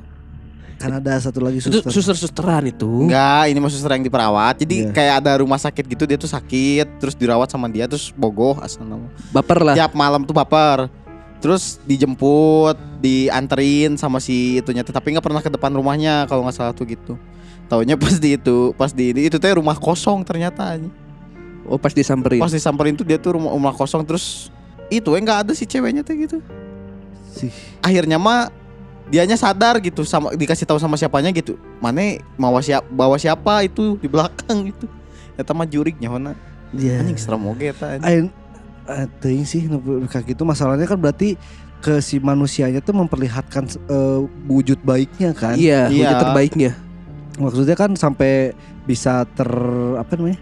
Kan ada satu lagi itu suster. suster-susteran itu. enggak, ini mah suster yang diperawat. Jadi Iya. kayak ada rumah sakit gitu dia tuh sakit, terus dirawat sama dia terus bogoh asal. Baper lah. Tiap malam tuh baper. Terus dijemput, dianterin sama si itunya tuh, tapi nggak pernah ke depan rumahnya kalau nggak salah tuh gitu. Taunya pas di itu, pas di ini itu teh rumah kosong ternyata. anjing. Oh, pas disamperin. Pas disamperin tuh dia tuh rumah, rumah kosong terus itu eh nggak ada si ceweknya tuh gitu. Sih. Akhirnya mah dianya sadar gitu sama dikasih tahu sama siapanya gitu. Mana bawa siapa bawa siapa itu di belakang gitu. Eta mah jurignya hona. Iya. Anjing serem oge eta. anjing. Ain eh, teuing sih kayak gitu masalahnya kan berarti ke si manusianya tuh memperlihatkan eh, wujud baiknya kan. Iya, Iya. wujud terbaiknya. Maksudnya kan sampai bisa ter apa namanya?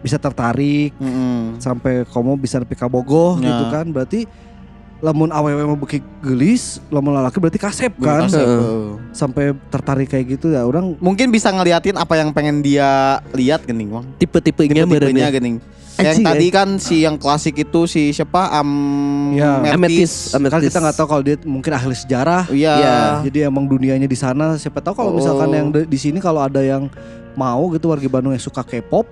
Bisa tertarik Mm-mm. sampai kamu bisa nepi ka bogoh Ya. gitu kan. Berarti lamun awewe mah beki gelis, lamun lalaki berarti kasep kan. Kasep. Sampai tertarik kayak gitu ya orang Mungkin bisa ngeliatin apa yang pengen dia lihat gening bang. Tipe-tipenya Tipe-tipenya meureun. gening. Yang Anjing, tadi kan si yang klasik itu si siapa Am Ya. Ametis, kan ametis. kita nggak tahu kalau dia mungkin ahli sejarah. Iya. Iya. Jadi emang dunianya di sana. Siapa tahu kalau misalkan Oh. yang di di sini kalau ada yang mau gitu warga Bandung yang suka K-pop,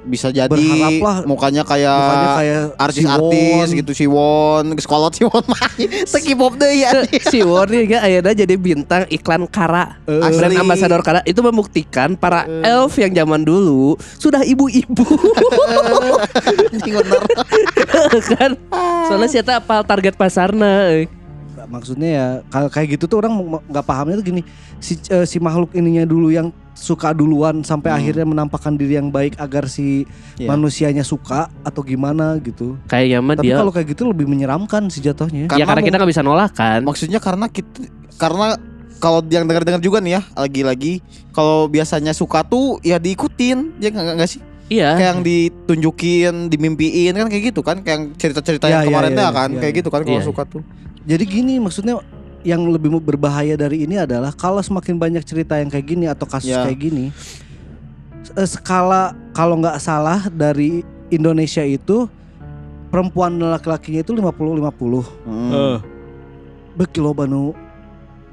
Bisa jadi Berharaplah mukanya kayak mukanya kayak artis-artis Siwon. gitu Siwon, geus kolot Siwon mah. Teki pop deui ya. si Warni ya akhirnya jadi bintang iklan Kara. Eh, brand ambasador Kara. Itu membuktikan para elf yang zaman dulu sudah ibu-ibu. Kan? Soalnya siapa apal target pasarna eh. maksudnya ya kalau kayak gitu tuh orang nggak pahamnya tuh gini. Si eh, si makhluk ininya dulu yang suka duluan sampai Hmm. akhirnya menampakkan diri yang baik agar si Iya. manusianya suka atau gimana gitu. kayaknya mah Tapi dia kalau kayak gitu lebih menyeramkan sih jatuhnya. ya karena kita nggak bisa nolak kan Maksudnya karena kita karena kalau yang dengar-dengar juga nih ya lagi-lagi kalau biasanya suka tuh ya diikutin ya nggak nggak sih iya kayak yang ditunjukin dimimpiin kan kayak gitu kan kayak cerita-cerita Ya, yang ya, kemarin ya, ya, kan ya, kayak ya. gitu kan kalau Iya, suka tuh Jadi gini maksudnya yang lebih berbahaya dari ini adalah kalau semakin banyak cerita yang kayak gini atau kasus Ya. kayak gini eh, skala kalau nggak salah dari Indonesia itu perempuan dan laki-lakinya itu 50 50. Hmm. Beki loba nu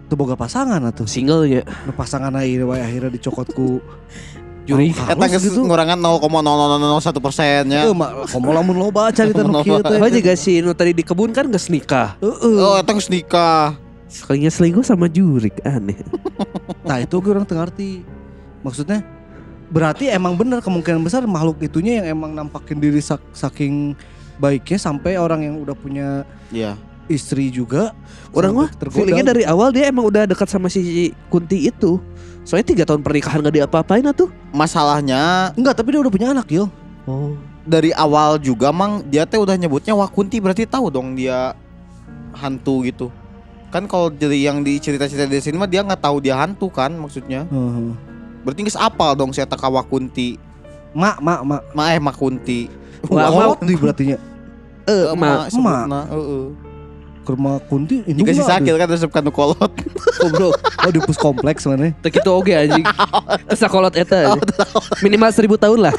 teu boga pasangan atuh. singlenya Nu pasangan akhirnya wae akhirnya dicokotku Juri. Eta geus gitu. ngurangan 0,0001 persennya. Eh, mak, komo lamun loba carita nu kieu teh. Juga si nu tadi di kebun kan geus nikah Heeh. Oh, eta geus nikah. Sekalinya selingkuh sama jurik aneh Nah itu gue orang ngerti Maksudnya Berarti emang bener kemungkinan besar makhluk itunya yang emang nampakin diri sak- saking baiknya Sampai orang yang udah punya Iya. istri juga orang mah tergoda. feelingnya dari awal dia emang udah dekat sama si Kunti itu soalnya tiga tahun pernikahan gak diapa-apain tuh Masalahnya Enggak tapi dia udah punya anak Gil oh dari awal juga mang dia teh udah nyebutnya Wakunti berarti tahu dong dia hantu gitu. Kan kalau dari yang di cerita-cerita di sini mah dia nggak tahu dia hantu kan maksudnya. Heeh. Berarti geus apal dong saya taka Wakunti. Mak mak mak Ma eh Makunti. Wah, Wah, mau- Kolot di berartinya eh eh, ma ma sebutna, heeh. ke rumah Kunti ini Jika si sakil kan resep kanu kolot. Goblok. Oh di pus kompleks mana? Teu kitu oge anjing. Sakolot eta. anjing. Minimal 1000 tahun lah.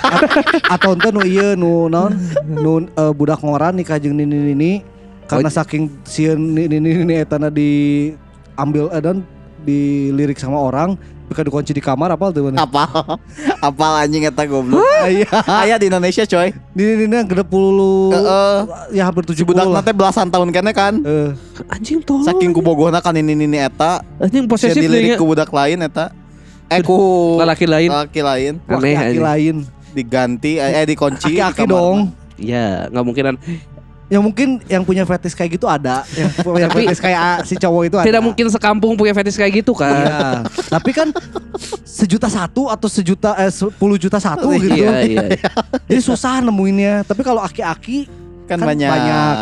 Atau ente nu iya nu non nu eh, budak ngoran nikah jeung nini nini karena saking sieun nini nini etana di ambil eh, dan dilirik sama orang mereka dikunci di kamar apa tuh mana? Apal. Apal anjing eta goblok. Iya. Aya di Indonesia coy. Nini yang gede puluh Heeh. ya hampir Si tujuh budak puluh lah. nanti belasan tahun kene kan. Eh, Anjing tolong. Saking kubogohna kan ini ini eta. anjing posesif dilirik ku budak lain eta. Eh ku lelaki lain. laki lain laki lain. diganti eh, eh dikunci di Aki-aki kamar. dong. Ya, nggak mungkinan. Ya mungkin yang punya fetish kayak gitu ada. Yang punya Tapi- fetish kayak si cowok itu ada. Tidak mungkin sekampung punya fetish kayak gitu kan. Iya. Tapi kan sejuta satu atau sejuta eh sepuluh juta satu gitu. Iya, iya. Jadi susah nemuinnya. Tapi kalau aki-aki kan, Kan banyak. banyak.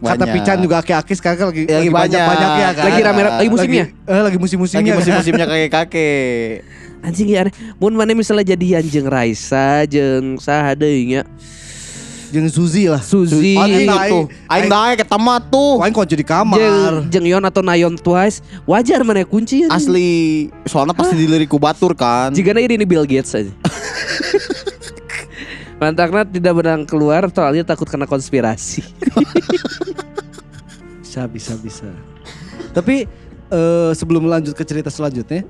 kata Banyak. Pican juga aki-aki sekarang kan lagi, Ya, lagi banyak. banyak ya kan. Lagi rame lagi musimnya. Lagi, eh, lagi musim-musimnya. Lagi musim-musimnya kakek-kakek. Anjing ya aneh. Mun mana misalnya jadian jeung Raisa jeung saha deui nya. Jeung Suzy lah. Suzy. Aing tuh. Aing naik ke tempat tuh. Kau kunci di kamar. Jeung Yon atau Nayon Twice wajar mana kunci. Asli, soalnya pasti dilirik ku batur kan. Jika ini Bill Gates aja. Mantakna tidak benang keluar soalnya takut kena konspirasi. Bisa, bisa, bisa. Tapi eh, sebelum lanjut ke cerita selanjutnya,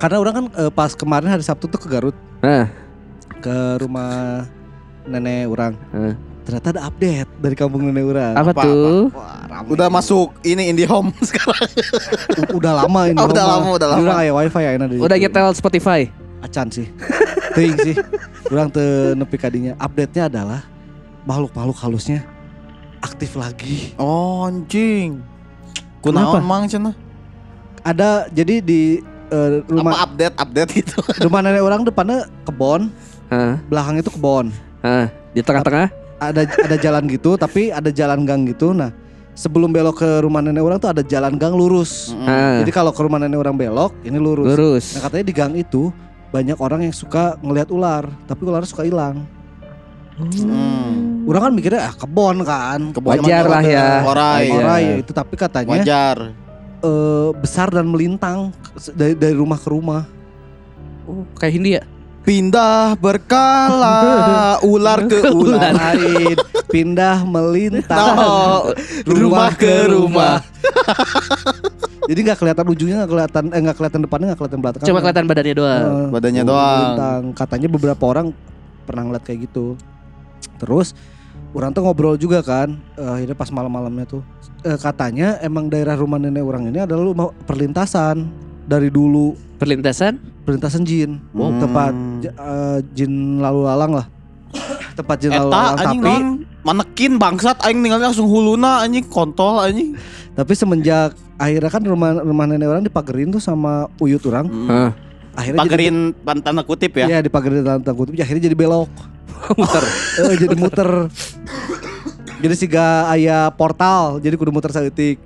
karena orang kan eh, pas kemarin hari Sabtu tuh ke Garut, Nah, ke rumah nenek orang. Hah. Ternyata ada update dari kampung nenek orang. apa, Apa, tuh? Wah, rame. Udah masuk ini indie home sekarang. U- udah lama ini. Oh, udah lama, udah lama. Orang aya wifi ya enak Udah situ. nyetel Spotify. Acan sih. Ting sih. Orang te nepi kadinya. Update-nya adalah makhluk-makhluk halusnya aktif lagi. Oh, anjing. Kenapa? Kunaon mang cenah? Ada jadi di Apa rumah update update gitu. rumah nenek orang depannya kebon, Hah, belakang itu kebon. Hah. Di tengah-tengah? Ada ada jalan gitu, tapi ada jalan gang gitu. Nah, sebelum belok ke rumah nenek orang tuh ada jalan gang lurus. Jadi kalau ke rumah nenek orang belok, ini lurus. lurus. Nah, katanya di gang itu banyak orang yang suka ngelihat ular, tapi ular suka hilang. Hmm. Orang kan mikirnya ah kebon kan, Kebon Wajar lah ya. Orai. Wajar. Orang ya itu tapi katanya Wajar. eh, besar dan melintang dari dari rumah ke rumah. Oh, kayak Hindia. Pindah berkala ular ke ular. Lain pindah melintang No, rumah ke rumah. Jadi nggak kelihatan ujungnya nggak kelihatan eh nggak kelihatan depannya nggak kelihatan belakangnya. Cuma kelihatan badannya doang. Eh, Badannya Oh, doang. melintang. Katanya beberapa orang pernah ngeliat kayak gitu. Terus orang tuh ngobrol juga kan. eh, akhirnya pas malam-malamnya tuh eh, katanya emang daerah rumah nenek orang ini adalah rumah perlintasan dari dulu Perlintasan? perlintasan jin. Hmm. Tempat j- eh, jin lalu lalang lah. Tempat jin lalu lalang anjing tapi? Manekin bangsat aing ningali langsung huluna anjing kontol anjing. tapi semenjak akhirnya kan rumah rumah nenek orang dipagerin tuh sama uyut orang. Hah. Akhirnya Pagerin tanda kutip jadi, ya. ya dipagerin tanda kutip akhirnya jadi belok. Muter. Eh, jadi muter. jadi siga aya portal, jadi kudu muter saeutik.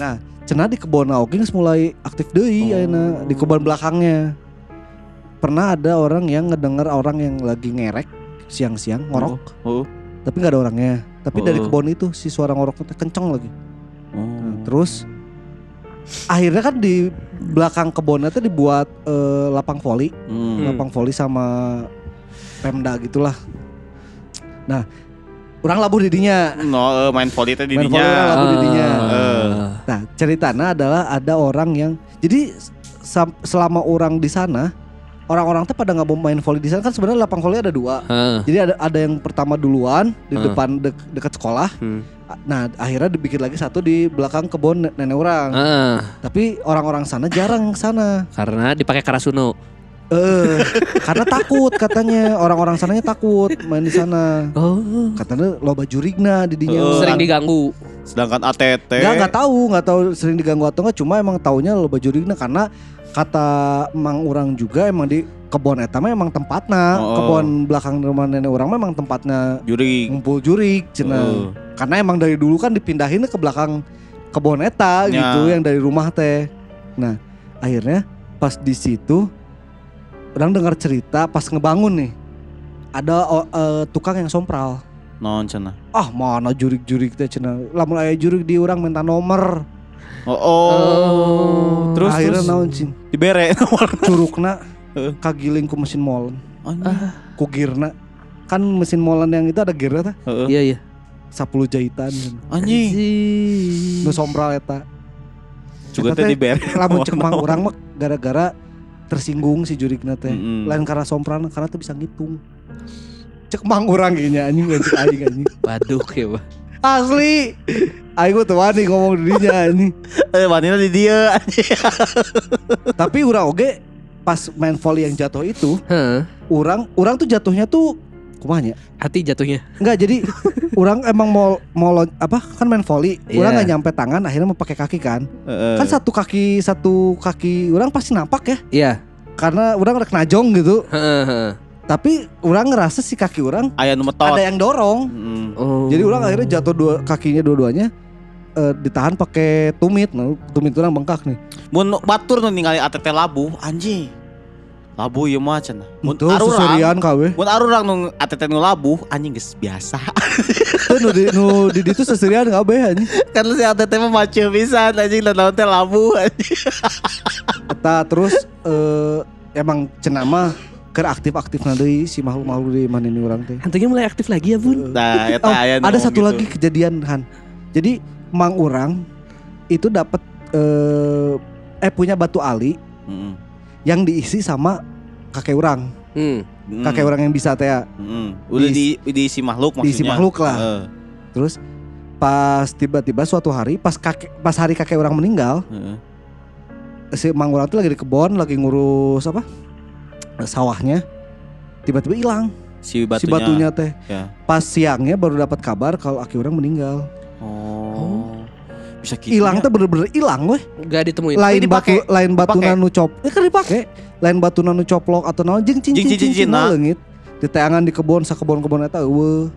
Nah, cenah di kebon oge geus mulai aktif deui ayeuna di kebun belakangnya. Pernah ada orang yang ngedengar orang yang lagi ngerek siang-siang ngorok, Oh. tapi nggak ada orangnya. Tapi dari Oh. kebun itu si suara ngoroknya kenceng lagi. Nah, Oh. terus akhirnya kan di belakang kebunnya tuh dibuat eh, lapang voli, Hmm. lapang voli sama Pemda gitulah. Nah, orang labuh didinya. No, eh, main volley teh Main didinya. volley lah. Lagu didinya. Eh. Nah, ceritanya adalah ada orang yang jadi selama orang di sana, orang-orang tuh pada nggak mau main volley di sana kan sebenarnya lapang volley ada dua. Hah. Jadi ada ada yang pertama duluan di Hmm. depan dek- dekat sekolah. Hmm. Nah, akhirnya dibikin lagi satu di belakang kebun ne- nenek orang. Ah, Tapi orang-orang sana jarang ke sana. karena dipakai Karasuno. Eh, karena takut katanya orang-orang sananya takut main di sana. Oh. Katanya loba jurigna di dinya. Eh, Sering diganggu. Sedangkan ATT Nggak nggak tahu, nggak tahu sering diganggu atau enggak. Cuma emang taunya loba jurigna karena kata emang orang juga emang di kebon eta mah emang tempatnya Oh. kebon belakang rumah nenek orang mah emang tempatnya juri. ngumpul jurig cenah. Eh. Karena emang dari dulu kan dipindahin ke belakang kebon eta Ya. gitu yang dari rumah teh. Nah, akhirnya pas di situ orang dengar cerita pas ngebangun nih ada eh, tukang yang sompral. Non cenah. Ah mana jurik-jurik teh cenah. Lamun aya jurik di urang minta nomor. Oh, oh. terus Akhirnya terus naon cing. dibere Curugna Heeh. kagiling ku mesin molen. Anjing. Ku gearna. Kan mesin molen yang itu ada gearnya tah. Heeh. Iya iya. 10 jahitan. cenah. Anjing. Nu sombral eta. Juga teh teh dibere. Lamun cek mang urang mah gara-gara tersinggung si jurigna teh. Mm-mm. Lain karena sompral karena tuh bisa ngitung. Cek mang urang ieu anjing cek aing anjing. Waduh ya, Pak. Asli. Mah tuh wani ngomong dirinya anjing. Eh, wanita di dia. Tapi urang oge pas main volley yang jatuh itu, Hah, urang urang tuh jatuhnya tuh kumanya. hati jatuhnya. Enggak jadi urang emang mau mau apa kan main volley, urang Iya. nggak nyampe tangan akhirnya mau pakai kaki kan. Heeh. Kan satu kaki satu kaki urang pasti nampak ya Iya. karena urang rek najong gitu. Tapi urang ngerasa si kaki metot. ada yang dorong. Mm. Oh. Jadi orang akhirnya jatuh dua kakinya dua-duanya eh, ditahan pakai tumit. Nah, tumit orang bengkak nih. Mun batur nu ningali ATT labu, anjing. Labu ieu mah cenah. Mun Itu arurang, susurian kawe. mun arurang nu ATT nu labu, anjing geus biasa. Itu nu di nu di ditu seserian kabeh anjing. kan si ATT mah maceu pisan anjing dan naon teh labu anjing. Eta terus eh, emang cenama ker aktif-aktif deui si makhluk-makhluk di mana ini orang teh. Hantunya mulai aktif lagi ya, Bun. Nah, eta Oh, aya nu ada satu gitu. lagi kejadian Han. Jadi mang orang itu dapat eh eh punya batu ali Heeh. Yang diisi sama kakek orang. Hmm. Kakek orang yang bisa teh ya. Heeh. Udah di diisi makhluk maksudnya. Diisi makhluk lah. Heeh. Terus pas tiba-tiba suatu hari pas kakek pas hari kakek orang meninggal Heeh. si mang orang tuh lagi di kebun lagi ngurus apa sawahnya tiba-tiba hilang Si batunya. si batunya teh Ya. pas siangnya baru dapat kabar kalau aki orang meninggal Oh. Bisa gitu. hilang ya? tuh bener-bener hilang weh Gak ditemuin. lain dipakai. batu lain batu Dipakai. nanu cop ya kan dipakai lain batu nanu coplok atau naon jeung cincin Jeung cincin cincin nah. leungit di teangan di kebun sakebon-kebon eta eueuh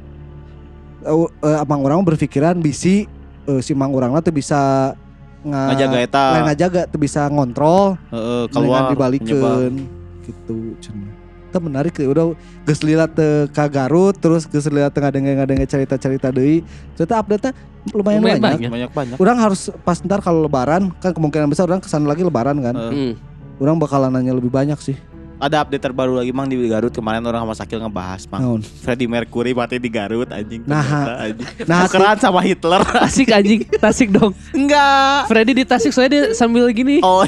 Eh, eh, amang orang berpikiran bisi eh, si mang urangna tuh bisa nga, Ngajaga eta. lain ngajaga tuh bisa ngontrol Heeh, keluar keluar dibalikeun gitu cenah Itu menarik ya udah geus lilat teu ka Garut terus geus lilat teu ngadenge-ngadenge cerita-cerita deui ternyata update lumayan, Lumayan banyak. banyak. banyak banyak. Orang harus pas ntar kalau lebaran kan kemungkinan besar orang ke sana lagi lebaran kan. Heeh. Hmm. Orang bakalan nanya lebih banyak sih. Ada update terbaru lagi Mang di Garut kemarin orang sama Sakil ngebahas Mang. Naon? Freddie Mercury mati di Garut anjing. Nah, ternyata, anjing. nah, Tukeran sama Hitler. Tasik anjing, tasik dong. Enggak. Freddy di tasik soalnya dia sambil gini. Oh,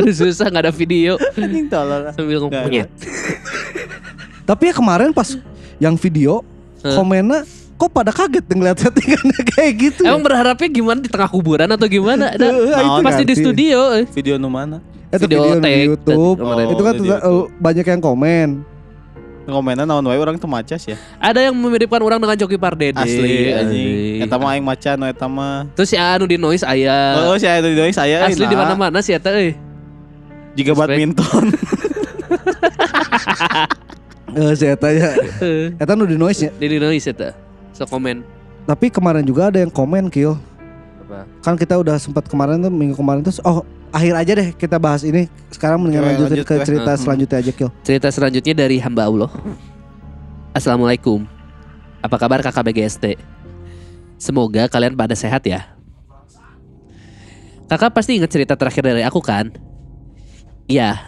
Aduh susah nggak ada video. anjing tolong. Sambil ngomongnya. Tapi ya kemarin pas yang video komennya kok pada kaget ngeliat settingannya kayak gitu. Emang berharapnya gimana di tengah kuburan atau gimana? Ada Eh, eh, itu pasti di studio. eh. Video nu mana? Itu video video, di YouTube. kemarin. itu kan Oh, tuh, eh, banyak yang komen. Komenan naon wae orang teu macas ya. Ada yang memiripkan orang dengan Joki Pardede. Asli anjing. Eta mah aing maca nu eta mah. Terus ya anu di noise aya. Oh, saya itu di saya Asli di mana-mana sih eta euy. Jika Respect. badminton. Eh saya tanya. Eh, Eta nu di noise nya. Di noise eta. So komen. Tapi kemarin juga ada yang komen kill. Apa? Kan kita udah sempat kemarin tuh minggu kemarin tuh oh akhir aja deh kita bahas ini. Sekarang mendingan Oke, lanjutin lanjut ke cerita Hmm. selanjutnya aja kill. Cerita selanjutnya dari hamba Allah. Assalamualaikum. Apa kabar kakak BGST? Semoga kalian pada sehat ya. Kakak pasti ingat cerita terakhir dari aku kan? Iya.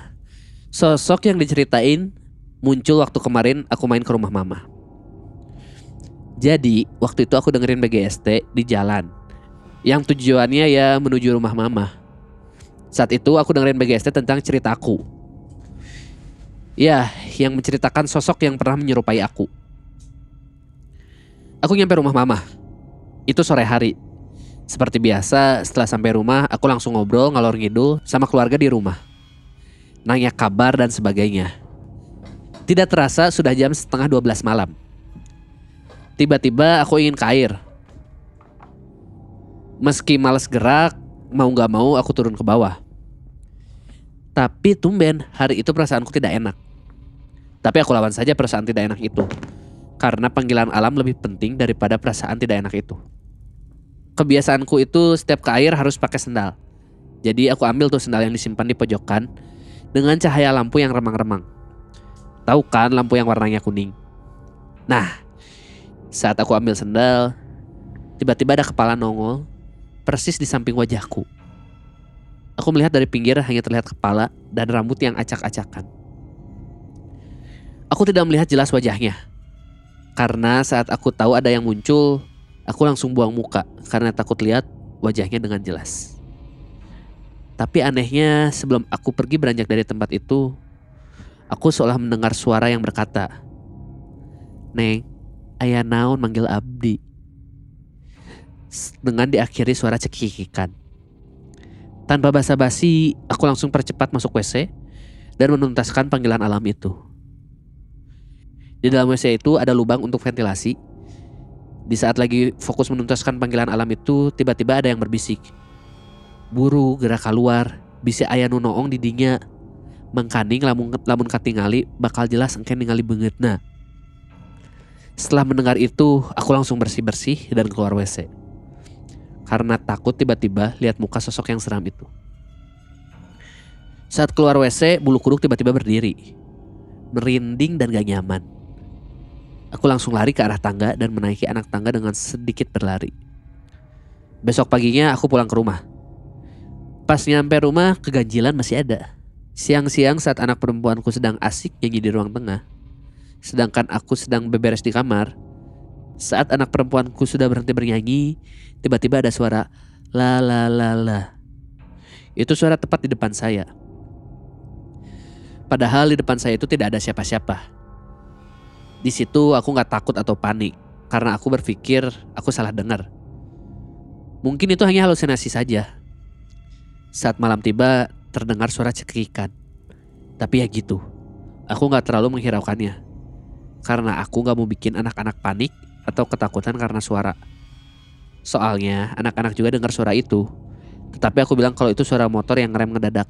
Sosok yang diceritain muncul waktu kemarin aku main ke rumah mama. Jadi waktu itu aku dengerin BGST di jalan. Yang tujuannya ya menuju rumah mama. Saat itu aku dengerin BGST tentang ceritaku. Ya, yang menceritakan sosok yang pernah menyerupai aku. Aku nyampe rumah mama. Itu sore hari. Seperti biasa, setelah sampai rumah, aku langsung ngobrol ngalor ngidul sama keluarga di rumah. Nanya kabar dan sebagainya. Tidak terasa sudah jam setengah 12 malam. Tiba-tiba aku ingin ke air. Meski males gerak, mau gak mau aku turun ke bawah. Tapi tumben hari itu perasaanku tidak enak. Tapi aku lawan saja perasaan tidak enak itu. Karena panggilan alam lebih penting daripada perasaan tidak enak itu. Kebiasaanku itu setiap ke air harus pakai sendal. Jadi aku ambil tuh sendal yang disimpan di pojokan dengan cahaya lampu yang remang-remang. Tahu kan lampu yang warnanya kuning? Nah, Saat aku ambil sendal, tiba-tiba ada kepala nongol persis di samping wajahku. Aku melihat dari pinggir hanya terlihat kepala dan rambut yang acak-acakan. Aku tidak melihat jelas wajahnya. Karena saat aku tahu ada yang muncul, aku langsung buang muka karena takut lihat wajahnya dengan jelas. Tapi anehnya sebelum aku pergi beranjak dari tempat itu, aku seolah mendengar suara yang berkata, Neng, ayah naon manggil abdi. Dengan diakhiri suara cekikikan. Tanpa basa-basi, aku langsung percepat masuk WC dan menuntaskan panggilan alam itu. Di dalam WC itu ada lubang untuk ventilasi. Di saat lagi fokus menuntaskan panggilan alam itu, tiba-tiba ada yang berbisik. Buru gerak keluar, bisa ayah nu noong di dinya. Mengkaning lamun, lamun katingali bakal jelas engke ningali beungeutna. Setelah mendengar itu, aku langsung bersih-bersih dan keluar WC. Karena takut tiba-tiba lihat muka sosok yang seram itu. Saat keluar WC, bulu kuduk tiba-tiba berdiri. Merinding dan gak nyaman. Aku langsung lari ke arah tangga dan menaiki anak tangga dengan sedikit berlari. Besok paginya aku pulang ke rumah. Pas nyampe rumah, keganjilan masih ada. Siang-siang saat anak perempuanku sedang asik nyanyi di ruang tengah. Sedangkan aku sedang beberes di kamar. Saat anak perempuanku sudah berhenti bernyanyi, tiba-tiba ada suara la la la la. Itu suara tepat di depan saya. Padahal di depan saya itu tidak ada siapa-siapa. Di situ aku nggak takut atau panik karena aku berpikir aku salah dengar. Mungkin itu hanya halusinasi saja. Saat malam tiba terdengar suara cekikikan. Tapi ya gitu, aku nggak terlalu menghiraukannya. Karena aku nggak mau bikin anak-anak panik atau ketakutan karena suara. Soalnya anak-anak juga dengar suara itu. Tetapi aku bilang kalau itu suara motor yang ngerem ngedadak.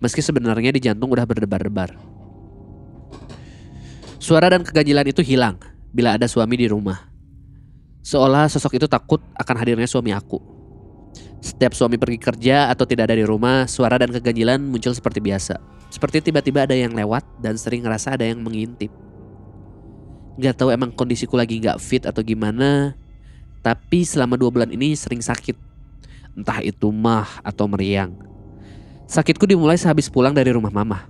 Meski sebenarnya di jantung udah berdebar-debar. Suara dan keganjilan itu hilang bila ada suami di rumah. Seolah sosok itu takut akan hadirnya suami aku. Setiap suami pergi kerja atau tidak ada di rumah, suara dan keganjilan muncul seperti biasa. Seperti tiba-tiba ada yang lewat dan sering ngerasa ada yang mengintip. Gak tahu emang kondisiku lagi gak fit atau gimana, tapi selama dua bulan ini sering sakit. Entah itu mah atau meriang. Sakitku dimulai sehabis pulang dari rumah mama.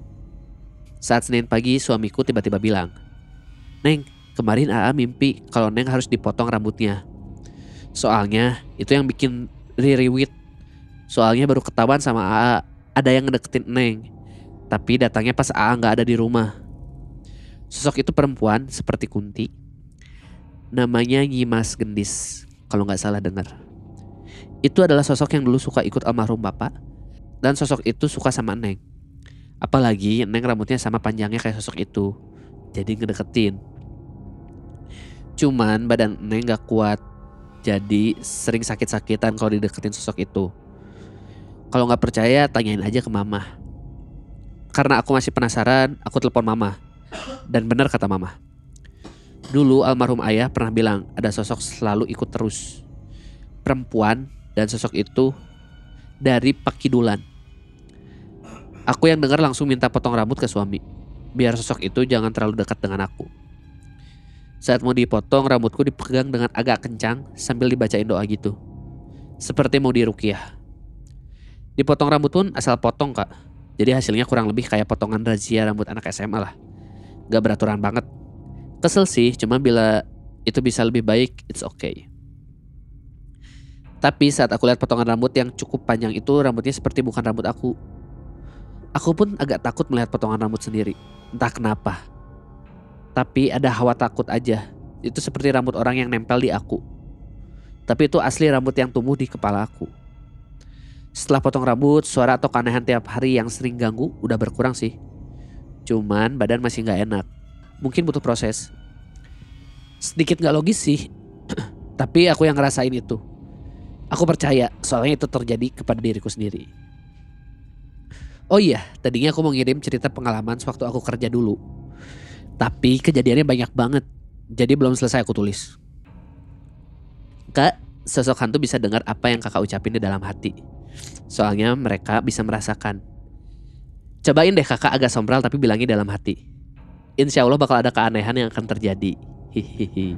Saat Senin pagi suamiku tiba-tiba bilang, Neng, kemarin AA mimpi kalau Neng harus dipotong rambutnya. Soalnya itu yang bikin ririwit. Soalnya baru ketahuan sama AA ada yang ngedeketin Neng. Tapi datangnya pas AA nggak ada di rumah. Sosok itu perempuan seperti Kunti. Namanya Nyimas Gendis, kalau nggak salah dengar. Itu adalah sosok yang dulu suka ikut almarhum bapak. Dan sosok itu suka sama Neng. Apalagi Neng rambutnya sama panjangnya kayak sosok itu. Jadi ngedeketin. Cuman badan Neng gak kuat. Jadi sering sakit-sakitan kalau dideketin sosok itu. Kalau nggak percaya tanyain aja ke mama. Karena aku masih penasaran, aku telepon mama. Dan benar kata mama. Dulu almarhum ayah pernah bilang ada sosok selalu ikut terus. Perempuan dan sosok itu dari Pakidulan. Aku yang dengar langsung minta potong rambut ke suami. Biar sosok itu jangan terlalu dekat dengan aku. Saat mau dipotong, rambutku dipegang dengan agak kencang sambil dibacain doa gitu. Seperti mau dirukiah. Dipotong rambut pun asal potong kak. Jadi hasilnya kurang lebih kayak potongan razia rambut anak SMA lah. Gak beraturan banget. Kesel sih, cuma bila itu bisa lebih baik, it's okay. Tapi saat aku lihat potongan rambut yang cukup panjang itu, rambutnya seperti bukan rambut aku. Aku pun agak takut melihat potongan rambut sendiri. Entah kenapa. Tapi ada hawa takut aja. Itu seperti rambut orang yang nempel di aku. Tapi itu asli rambut yang tumbuh di kepala aku. Setelah potong rambut, suara atau keanehan tiap hari yang sering ganggu udah berkurang sih. Cuman badan masih nggak enak. Mungkin butuh proses. Sedikit nggak logis sih. Tapi aku yang ngerasain itu. Aku percaya soalnya itu terjadi kepada diriku sendiri. Oh iya, tadinya aku mau ngirim cerita pengalaman sewaktu aku kerja dulu. Tapi kejadiannya banyak banget. Jadi belum selesai aku tulis. Kak, sosok hantu bisa dengar apa yang kakak ucapin di dalam hati. Soalnya mereka bisa merasakan. Cobain deh kakak agak sombral tapi bilangin dalam hati. Insya Allah bakal ada keanehan yang akan terjadi. Hihihi.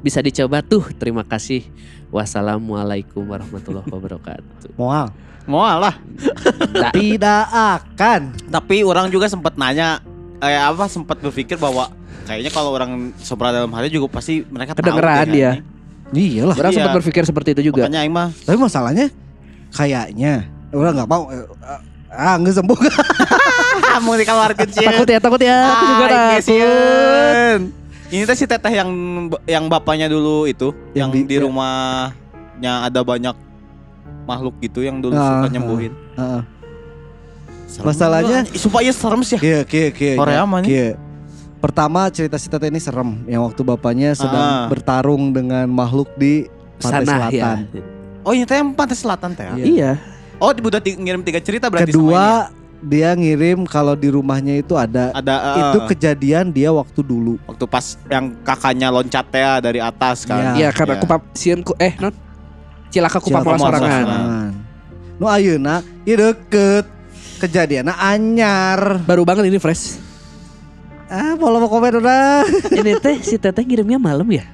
Bisa dicoba tuh. Terima kasih. Wassalamualaikum warahmatullahi wabarakatuh. Moal. Mau lah. Tidak akan. Tapi orang juga sempat nanya eh apa sempat berpikir bahwa kayaknya kalau orang sobra dalam hati juga pasti mereka tahu Kedengeran dia. anjing. Iyalah. Orang Iya. sempat berpikir seperti itu juga. Makanya aing mah Tapi masalahnya kayaknya orang nggak mau. eh, Ah nggak sembuh. mau di kamar kecil. Takut ya, takut ya. Aku juga Ah, takut. Inggrisieun. Ini teh si teteh yang yang bapaknya dulu itu yang, Yang di, di- rumahnya ada banyak makhluk gitu yang dulu Ah, suka ah. nyembuhin. Heeh. Serem Masalahnya- juga, supaya serem sih. ya. Kia, kia, kia. Korea mah nih. Kia. Pertama cerita si Tete ini serem yang waktu bapaknya sedang bertarung dengan makhluk di pantai Sana ya. selatan. Oh ini teh yang pantai selatan teh. ya? Iya. Iya. Oh udah ngirim tiga cerita berarti sama ini ya? Kedua dia ngirim kalau di rumahnya itu ada ada eh, itu kejadian dia waktu dulu. waktu pas yang kakaknya loncat ya dari atas kan. Iya, karena Iya. aku sieun ku eh non cilaka ku Cilaka pamola pamola sorangan. Nu ayeuna ieu deket kejadiannya anyar. Baru banget ini fresh. Ah, mau mau komen udah. ini teh si teteh ngirimnya malam ya?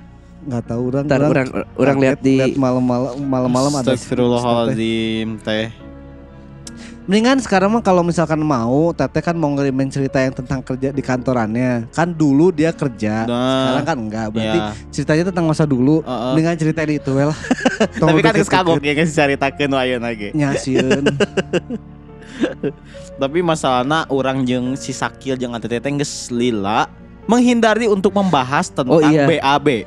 Nggak tahu orang. Ntar orang orang lihat di malam-malam malam-malam ada. Astagfirullahaladzim teh. Mendingan sekarang mah kalau misalkan mau, Teteh kan mau ngirimin cerita yang tentang kerja di kantorannya. Kan dulu dia kerja, sekarang Nah, kan enggak. Berarti ya. ceritanya tentang masa dulu. Heeh. Mendingan cerita di itu well. Tapi kan geus kagok ya geus caritakeun wayeuna ge. Nyasieun. Tapi masalahnya orang jeung si Sakil jeung Ante Teteh geus lila menghindari untuk membahas tentang Oh, iya. BAB.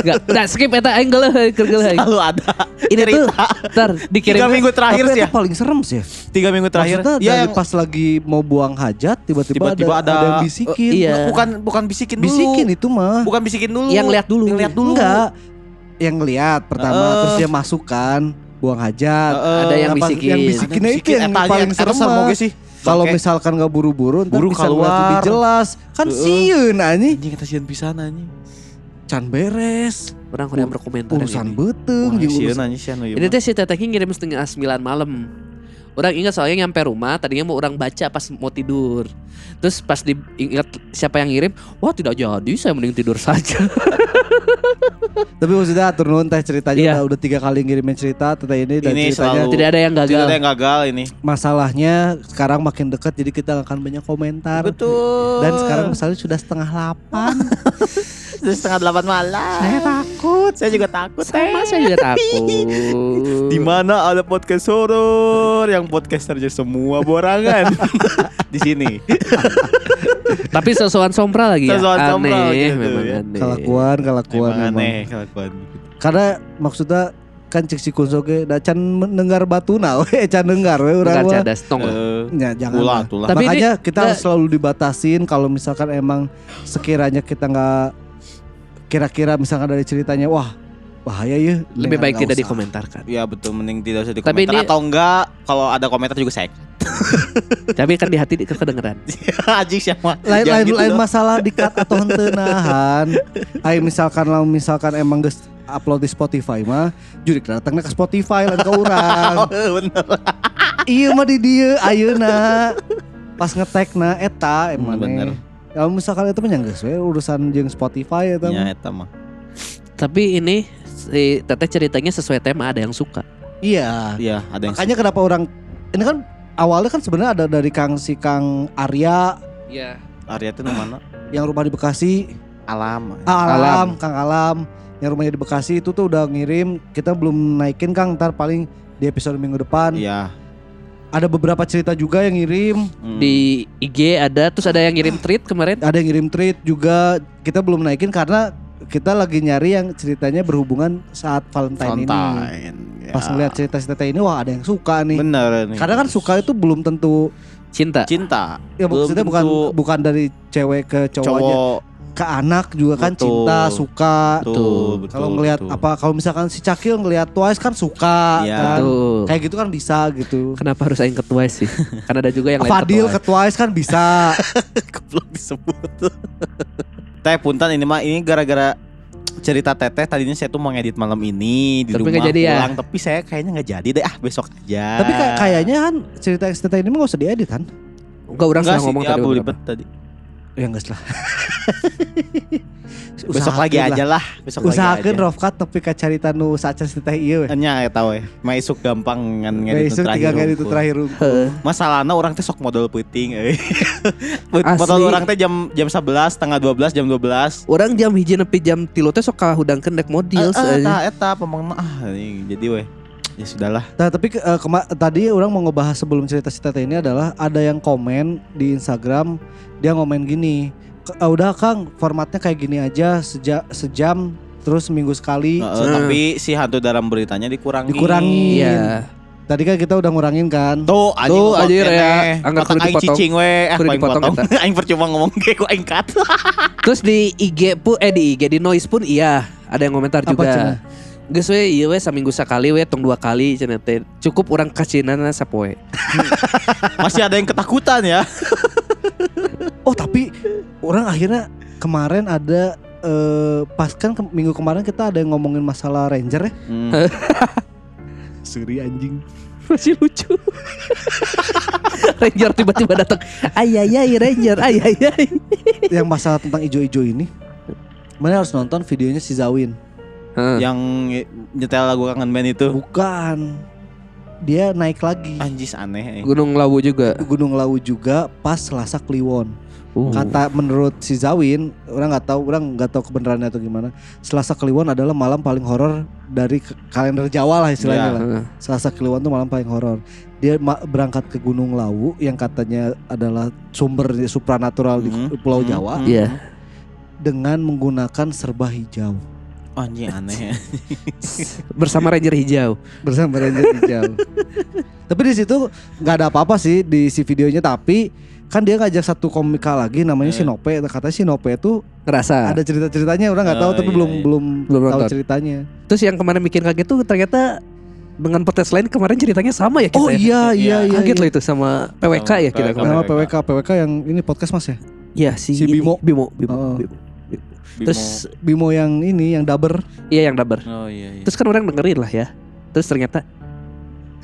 Enggak, udah skip eta aing geuleuh, geuleuh. Selalu ada Ini tuh cerita ntar dikirim tiga minggu terakhir sih ya. paling serem sih. Tiga minggu terakhir. Maksudnya Ya yang pas lagi mau buang hajat tiba-tiba, Tiba-tiba ada, ada- yang bisikin. Oh, iya. bukan bukan bisikin dulu. Bisikin itu mah. Bukan bisikin dulu. Yang lihat dulu. Yang lihat dulu. Enggak. Yang lihat pertama Heeh. terus dia masukkan buang hajat. Heeh. Ada yang Nah, pas- bisikin. Yang Ada bisikinnya itu bisikin, yang eta paling serem oge sih. Kalau misalkan nggak buru-buru ntar Buru bisa ngeliat lebih keluar. jelas. Kan Heeh. sieun anjing. anjing kita sieun pisan anjing. Can beres. orang kuliah berkomentar Urusan ini. beteng sieun urusan Ini mah. teh si teteh ngirim setengah sembilan malam. Orang ingat soalnya nyampe rumah tadinya mau orang baca pas mau tidur. Terus pas diingat siapa yang ngirim, wah tidak jadi, saya mending tidur saja. Tapi maksudnya atur nuhun teh ceritanya Iya. udah, udah tiga kali ngirimin cerita teh ini dan Ini ceritanya selalu- tidak ada yang Tidak gagal. ada yang gagal ini. masalahnya sekarang makin dekat jadi kita akan banyak komentar. Betul. Dan sekarang misalnya sudah setengah delapan. Sudah setengah delapan malam. Saya takut. Saya juga takut. Sama saya juga takut. Di mana ada podcast horor yang podcasternya semua borangan. Di sini. Tapi sosokan sompra lagi ya. Sosokan aneh, sompral gitu memang ya. aneh. Kelakuan, kelakuan Emang memang. aneh kelakuan. Karena maksudnya kan cek si kunso ge da can mendengar batuna we can dengar we urang mah. cadas tong. Eh, Ya, jangan ulah lah. tulah. Tapi Makanya ini kita harus selalu dibatasin kalau misalkan emang sekiranya kita nggak kira-kira misalkan dari ceritanya wah bahaya ya Lebih baik tidak usah. dikomentarkan. Ya betul mending tidak usah Tapi dikomentar ini- atau enggak kalau ada komentar juga saya. Tapi kan di hati di- kedengeran. Anjing siapa? lain lain, gitu lain dong. masalah di cut atau henteu nahan. Ayo misalkan lah misalkan emang geus upload di Spotify mah jurik datangnya ke Spotify lain ke urang. Oh, bener. iya mah di dieu ayeuna pas ngetek na eta emang Hmm, bener. Kalau misalkan itu mah geus we urusan jeung Spotify eta Ya mah. eta mah. Tapi ini si teteh ceritanya sesuai tema ada yang suka. Iya. Iya, ada yang Makanya kenapa orang ini kan awalnya kan sebenarnya ada dari Kang si Kang Arya Iya. Arya itu mana? yang rumah di Bekasi, Alam. ah, Alam, Alam. Kang Alam yang rumahnya di Bekasi itu tuh udah ngirim kita belum naikin Kang ntar paling di episode minggu depan Iya. ada beberapa cerita juga yang ngirim Hmm. Di IG ada terus ada yang ngirim tweet kemarin. ada yang ngirim tweet juga kita belum naikin karena kita lagi nyari yang ceritanya berhubungan saat Valentine, ini Valentine. Ya. pas ngeliat cerita-cerita ini wah ada yang suka nih Bener nih. karena kan suka itu belum tentu Cinta. cinta. ya Belum maksudnya bukan tentu bukan dari cewek ke cowok aja cowok ke anak juga kan Betul. cinta suka betul, betul. kalau ngelihat betul. apa kalau misalkan si Cakil ngelihat Twice kan suka Iya. kan Tuh. kayak gitu kan bisa gitu Kenapa harus aing ketua sih? Karena ada juga yang lain Fadil ketua. ke Twice kan bisa Goblok disebut. Teh punten ini mah ini gara-gara cerita teteh tadinya saya tuh mau ngedit malam ini di Tapi rumah jadi ya? pulang tapi saya kayaknya nggak jadi deh. Ah besok aja. Tapi kayak kayaknya kan cerita cerita ini mah gak usah diedit kan? Enggak orang enggak salah sih ngomong ya, tadi Ya enggak lah. Besok lagi aja lah, besok aja. Rofkat tapi ka carita nu sacan teh ieu we. Nya ya tahu ya, mah isuk gampang ngan nu isuk tiga kali itu terakhir. Masalahnya orang teh sok modal puting euy. Modal orang teh jam jam 11, tengah 12, jam 12. Orang jam hiji nepi jam tilu teh sok kahudangkeun dek modil. Eta eta pemangna ah jadi weh. Ya sudahlah. Nah, tapi ke- eh, kema- tadi orang mau ngebahas sebelum cerita si Tete ini adalah ada yang komen di Instagram dia ngomen gini, "K- eh, udah Kang formatnya kayak gini aja seja, sejam terus seminggu sekali Heeh, tapi si hantu dalam beritanya dikurangin. dikurangin. Iya. Tadi kan kita udah ngurangin kan. Tuh anjing Tuh, anjir, ya. Anggar Otak kudu aing dipotong. cicing we, eh Kudu aing dipotong potong. aing percuma ngomong ge ku aing cut. Terus di IG pun eh di IG di noise pun iya ada yang komentar Apa juga. cenah? Geus we ieu we saminggu sakali we tong dua kali cenah teh. Cukup urang kacinana sapoe. Masih ada yang ketakutan ya. Oh, tapi orang akhirnya kemarin ada eh, pas kan ke- minggu kemarin kita ada yang ngomongin masalah Ranger ya. Hmm. Suri anjing. Masih lucu. Ranger tiba-tiba datang. Ayayay Ranger, ayayay. yang masalah tentang ijo-ijo ini. Mana harus nonton videonya si Zawin. Heeh. Yang nyetel lagu kangen band itu. Bukan. Dia naik lagi. Anjis aneh. eh. Gunung Lawu juga. Gunung Lawu juga pas Selasa Kliwon. Uh. Kata menurut si Zawin, orang nggak tahu, orang nggak tahu kebenarannya atau gimana. Selasa Kliwon adalah malam paling horor dari kalender Jawa lah istilahnya Iya. lah. Selasa Kliwon tuh malam paling horor. Dia berangkat ke Gunung Lawu yang katanya adalah sumber supranatural di Mhm. Pulau Mhm. Jawa Mhm. Iya. dengan menggunakan serba hijau Anjing aneh. Bersama Ranger hijau. bersama Ranger hijau. tapi di situ nggak ada apa-apa sih di si videonya tapi kan dia ngajak satu komika lagi namanya Eh. Sinope. Katanya Sinope itu Ngerasa. ada cerita-ceritanya orang nggak tahu Oh, tapi iya, belum iya. belum Belum tahu nonton. ceritanya. Terus yang kemarin bikin kaget tuh ternyata dengan podcast lain kemarin ceritanya sama ya kita. Oh ya? iya iya iya. Kaget iya. loh itu sama PWK ya kita PWK. Nama PWK PWK yang ini podcast Mas ya. Iya si, Si ini, Bimo. Bimo, Bimo, Oh. Bimo. Bimo. Terus Bimo yang ini yang daber. iya yang dabar. Oh iya iya. Terus kan orang dengerin lah ya. Terus ternyata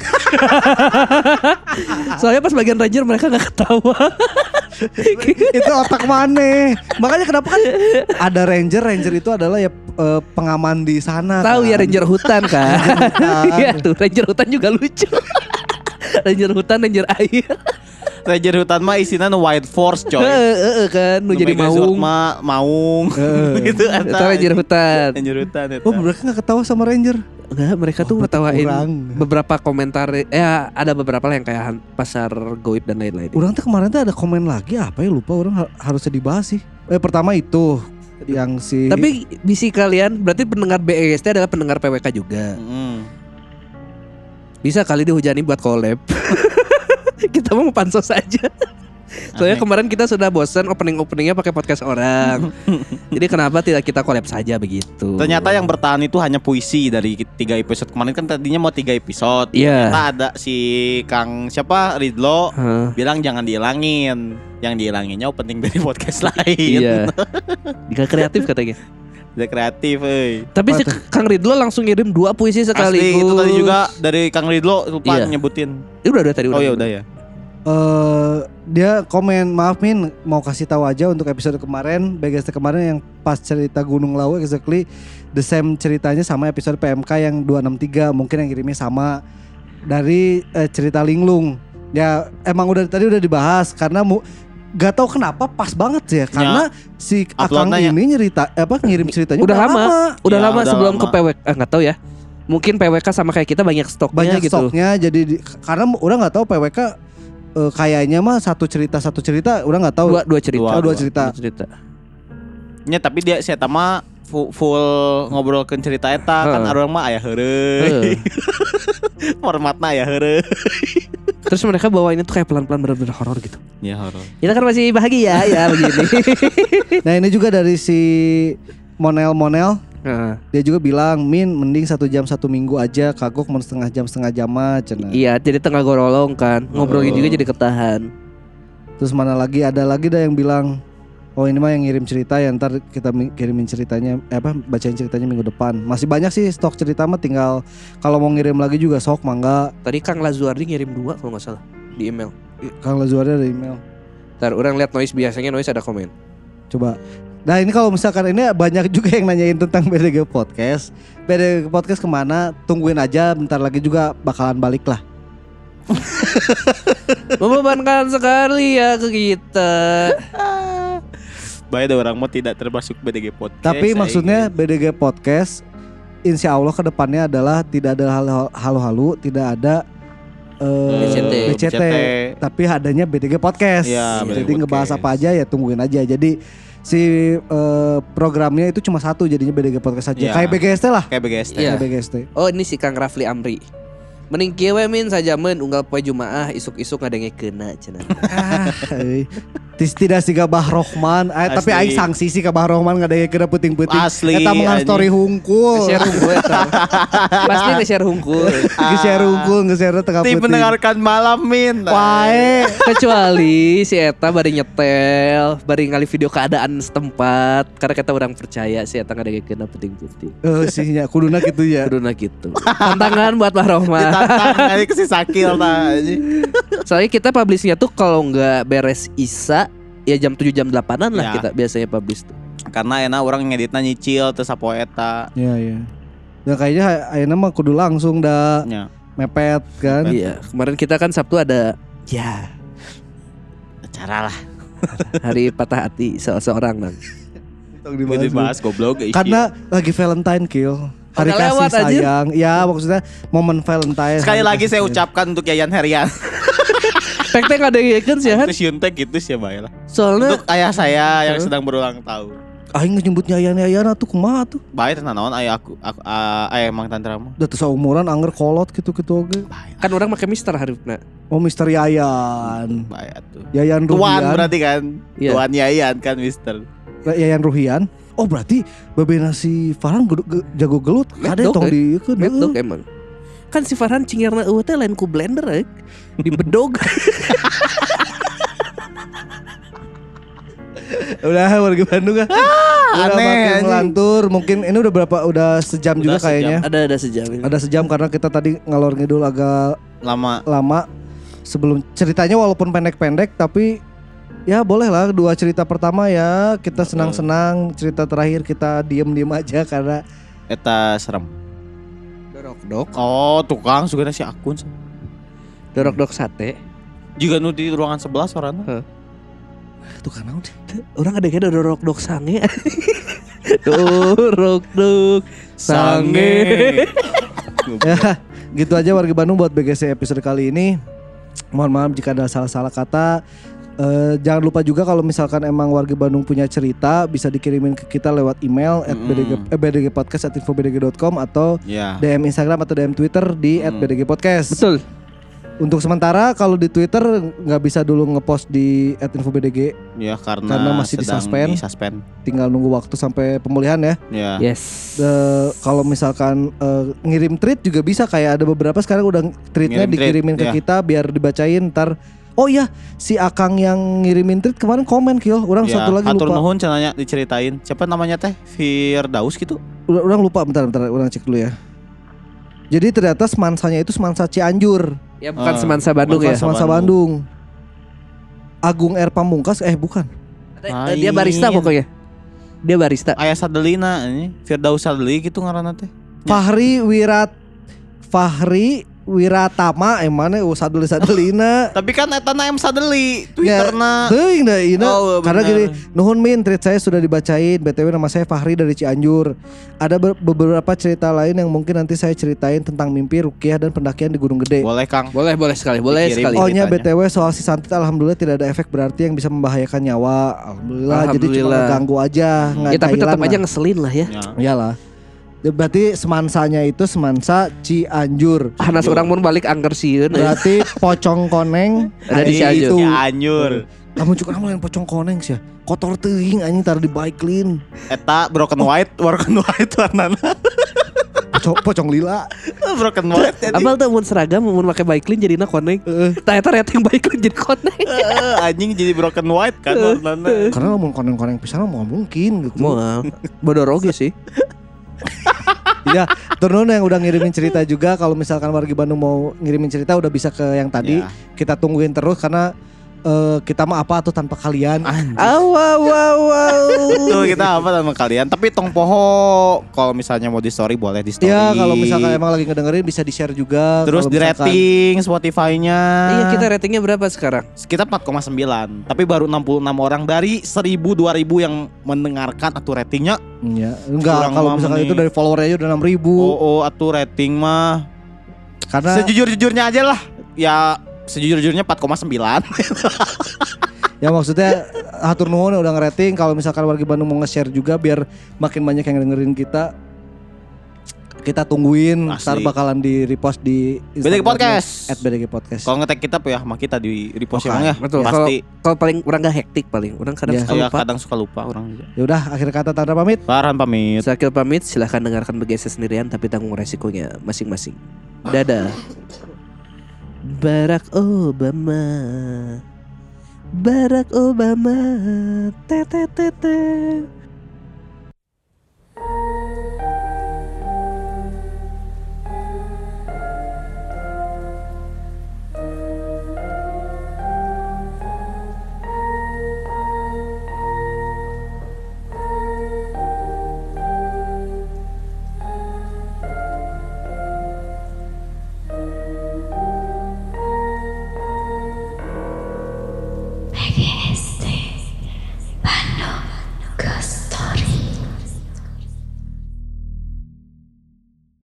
Soalnya pas bagian Ranger mereka nggak ketawa. itu otak mana? Makanya kenapa kan ada ranger ranger itu adalah ya eh, pengaman di sana. Tahu ya kan. Ranger hutan kan? hutan. Iya tuh Ranger hutan juga lucu. Ranger hutan, Ranger air. Ranger hutan mah isinya nu White Force coy. Heeh, kan nu jadi maung. mah maung. Gitu Itu Ranger hutan. Ranger hutan eta. Oh mereka nggak ketawa sama ranger. Enggak, mereka tuh Oh, ngetawain beberapa komentar ya ada beberapa lah yang kayak pasar goib dan lain-lain. Orang tuh kemarin tuh ada komen lagi apa ya lupa orang ha- harusnya dibahas sih. Eh pertama itu yang si Tapi misi kalian berarti pendengar BEST adalah pendengar PWK juga. Mm. Bisa kali dihujani buat collab. kita mau pansos aja. Soalnya kemarin kita sudah bosan opening-openingnya pakai podcast orang. Jadi kenapa tidak kita collab saja begitu? Ternyata yang bertahan itu hanya puisi dari tiga episode kemarin kan tadinya mau tiga episode. Iya. Ternyata ada si Kang siapa Ridlo Hah, bilang jangan dihilangin. Yang dihilanginnya opening dari podcast lain. iya. Jika kreatif katanya. Udah kreatif, euy. Tapi si Kang Ridlo langsung ngirim dua puisi sekaligus. Asli itu tadi juga dari Kang Ridlo lupa Iya. nyebutin. Eh, udah udah tadi Oh ya udah ya. Eh dia komen maaf Min mau kasih tahu aja untuk episode kemarin BGST kemarin yang pas cerita Gunung Lawu exactly the same ceritanya sama episode PMK yang 263 mungkin yang kirimnya sama dari eh, cerita Linglung ya emang udah tadi udah dibahas karena mu gak tahu kenapa pas banget ya karena si Akang Uploadnya ya. ini nyerita apa ngirim ceritanya Udah lama. Udah Ya, lama udah sebelum lama. ke PWK. Ah, nggak tahu ya. Mungkin PWK sama kayak kita banyak stoknya banyak gitu. stoknya jadi di- karena orang nggak tahu PWK eh, kayaknya mah satu cerita satu cerita udah nggak tahu Dua dua cerita. Oh, dua cerita. Dua cerita. Ya tapi dia saya mah full, full ngobrolkeun cerita eta kan orang mah aya heureuy. Heeh. Formatna aya heureuy. Terus mereka bawainnya tuh kayak pelan-pelan bener-bener horor gitu. Ya horor. Kita kan masih bahagia ya begini. Nah ini juga dari si Monel Monel Heeh. dia juga bilang Min mending satu jam satu minggu aja kagok mau setengah jam setengah jam mah cenah. Iya, jadi tengah gorolong kan. Ngobrolin Oh. juga jadi ketahan. Terus mana lagi ada lagi dah yang bilang oh ini mah yang ngirim cerita ya ntar kita mi- kirimin ceritanya eh, apa bacain ceritanya minggu depan. Masih banyak sih stok cerita mah tinggal kalau mau ngirim lagi juga sok mangga. Tadi Kang Lazuardi ngirim dua kalau nggak salah di email. Kang Lazuardi ada email. Ntar orang lihat noise biasanya noise ada komen. Coba. Nah ini kalau misalkan ini banyak juga yang nanyain tentang BDG Podcast. BDG Podcast ke mana? Tungguin aja, bentar lagi juga bakalan balik lah. Membebankan sekali ya ke kita. Baik ada orang mau tidak termasuk BDG podcast. Tapi maksudnya BDG Podcast, insya Allah ke depannya adalah tidak ada hal- halu-halu, tidak ada eh, BCT. BCT. Tapi adanya BDG Podcast. Iya, Jadi BDG ngebahas Podcast. apa aja ya tungguin aja. Jadi si eh, programnya itu cuma satu jadinya BDG Podcast aja. Iya. Kayak BGST lah. kayak BGST. Iya. Kayak BGST. Oh ini si Kang Rafli Amri. Mending kieu we min saja men unggal poe Jumaah isuk-isuk ngadenge kena cenah. ah, euy. Tis tidak sih Bah Rohman, eh, tapi aing sanksi sih ka Bah Rohman nggak ada kena puting-puting. Asli, Eta mengan story hungkul. Nge-share hungkul eta. Pasti nge-share hungkul. Nge-share hungkul, nge-share tengah Ti puting. mendengarkan malam min. Wae. Kecuali si Eta bari nyetel, bari ngali video keadaan setempat. Karena kita orang percaya si Eta ngadenge kena puting-puting. Eh sih nya kuduna gitu ya. Kuduna gitu. Tantangan buat Mbah Rohman. Ditantang aja ke si Sakil tah. Soalnya kita publishnya tuh kalau nggak beres Isa ya jam 7 jam 8-an lah Ya. kita biasanya publish tuh. Karena enak orang ngeditnya nyicil terus sapoe eta. Iya iya. Dan kayaknya ayeuna mah kudu langsung dah Nya. mepet kan. Iya, kemarin kita kan Sabtu ada ya Cara lah. hari patah hati seseorang nan. Tong Gue dibahas dibahas goblok. Karena lagi Valentine kill. Hari Udah kasih lewat, anjir. sayang. Ya maksudnya momen Valentine. Sekali lagi saya ucapkan untuk Yayan Herian. Teh nggak ada kan sih Han? Terus Yuntek gitu sih bae lah. Soalnya Untuk ayah saya yang sedang berulang tahun. Aing nyebutnya Ayan-ayan tuh kumaha tuh. Baik tenan naon ayah aku, aku ah, ayah emang tante Rama. Udah tuh seumuran anger kolot gitu-gitu oge. kan orang pakai Mister hari nah. Oh Mister Yayan. Baik atuh. Yayan Tuan Ruhian. berarti kan. Iya. Tuan Yayan kan Mister. Yayan Ruhian. Oh berarti babena si Farhan jago gelut. Ada tong eh. di Mad dog emang. Kan si Farhan cingirna eueuh teh lain ku blender eh. Di bedog. Udah warga Bandung kan. udah aneh, makin anjing. melantur. Mungkin ini udah berapa? Udah sejam Udah juga sejam. kayaknya. ada ada sejam ini. Ada sejam karena kita tadi ngalor ngidul agak Lama. lama sebelum ceritanya walaupun pendek-pendek tapi ya boleh lah dua cerita pertama ya kita senang-senang cerita terakhir kita diem-diem aja karena Eta serem. Dok. Oh, tukang suka si akun. Dorok dok sate. Juga nu di ruangan sebelah orangnya. tuh kan naon. Orang ada kayak dorok dok sange. dorok dok sange. ya gitu aja warga Bandung buat BGC episode kali ini mohon maaf jika ada salah-salah kata Eh, jangan lupa juga kalau misalkan emang warga Bandung punya cerita bisa dikirimin ke kita lewat email at Mm-mm. bdg, eh, bdgpodcast at infobdg.com atau Ya. DM Instagram atau DM Twitter di at Mm. bdgpodcast. Betul. Untuk sementara kalau di Twitter nggak bisa dulu ngepost di at infobdg, Ya karena, Karena masih disuspend. disuspend. tinggal nunggu waktu sampai pemulihan ya. Ya. Yes. Eh, kalau misalkan eh, ngirim tweet juga bisa kayak ada beberapa sekarang udah tweetnya Ngirim dikirimin ke ya. kita biar dibacain ntar. Oh iya, si Akang yang ngirimin tweet kemarin komen kill, orang Ya, satu lagi hatur lupa. nuhun cenanya diceritain. Siapa namanya teh? Firdaus gitu. Udah- Orang lupa bentar bentar, orang cek dulu ya. Jadi ternyata semansanya itu semansa Cianjur, Ya bukan Ah, semansa Bandung bukan ya. semansa Bandung. Bandung. Agung R Pamungkas eh bukan. Dia barista pokoknya. Dia barista. Ayah Sadelina ini Firdaus Sadeli gitu ngaranna teh. Fahri Wirat Fahri Wiratama emang eh sadeli sadelina. Tapi kan eta na M Sadeli Ya, Twitterna. Teuing dah ina. Oh, Karena gini, nuhun min tweet saya sudah dibacain. BTW nama saya Fahri dari Cianjur. Ada ber- beberapa cerita lain yang mungkin nanti saya ceritain tentang mimpi rukiah dan pendakian di Gunung Gede. Boleh Kang. Boleh boleh sekali, boleh Dikirim. sekali. Oh, Ohnya. BTW soal si Santit alhamdulillah tidak ada efek berarti yang bisa membahayakan nyawa. Alhamdulillah, jadi cuma Alhamdulillah. ganggu aja, nggak Ya tapi tetap aja ngeselin lah ya. Ya. Iyalah. Berarti semansanya itu semansa Cianjur. Hanas orang mau balik angker sieun. eh. Berarti pocong koneng Ada di Cianjur. Ya anyur. Kamu juga kamu lain pocong koneng sih ya. Kotor teuing anjing taruh di bike clean. Eta broken white, broken white warnana. Pocong, pocong lila. broken white jadi. Abal tuh mun seragam mun make bike clean jadi konek. Tah eta rating bike clean jadi konek. Eh, anjing jadi broken white kan warnana. Karena mau koneng-koneng pisan mau mungkin gitu. Mau bodoh roge sih. Ya, turun yang udah ngirimin cerita juga kalau misalkan warga Bandung mau ngirimin cerita udah bisa ke yang tadi. Ya. Kita tungguin terus karena eh, kita mah apa tuh tanpa kalian. Aw, wow, wow, wow. Tuh kita apa sama kalian Tapi tong poho Kalau misalnya mau di story boleh di story Ya kalau misalkan emang lagi ngedengerin bisa di share juga. Terus di misalkan- rating Spotify-nya Iya kita ratingnya berapa sekarang? Kita 4,9 Tapi baru 66 orang Dari 1000 2000 yang mendengarkan Atau ratingnya Iya, enggak kalau misalkan menit. itu dari followernya aja udah 6000 Oh, oh atau rating mah Karena Sejujur-jujurnya aja lah Ya sejujur-jujurnya 4,9 ya maksudnya hatur nuhun udah ngerating kalau misalkan warga Bandung mau nge-share juga biar makin banyak yang dengerin kita kita tungguin Asli. ntar bakalan di repost di BDG Podcast. at BDG Podcast Kalau ngetek kita ya mah kita di repost Oke, emang ya betul. Pasti Kalau paling orang gak hektik paling, orang kadang Iya. suka ya, lupa. kadang suka lupa orang juga ya udah akhir kata Tanda pamit Farhan pamit Sakil pamit, silahkan dengarkan BGS sendirian tapi tanggung resikonya masing-masing. Dadah. Barack Obama. Barack Obama. Tete tete.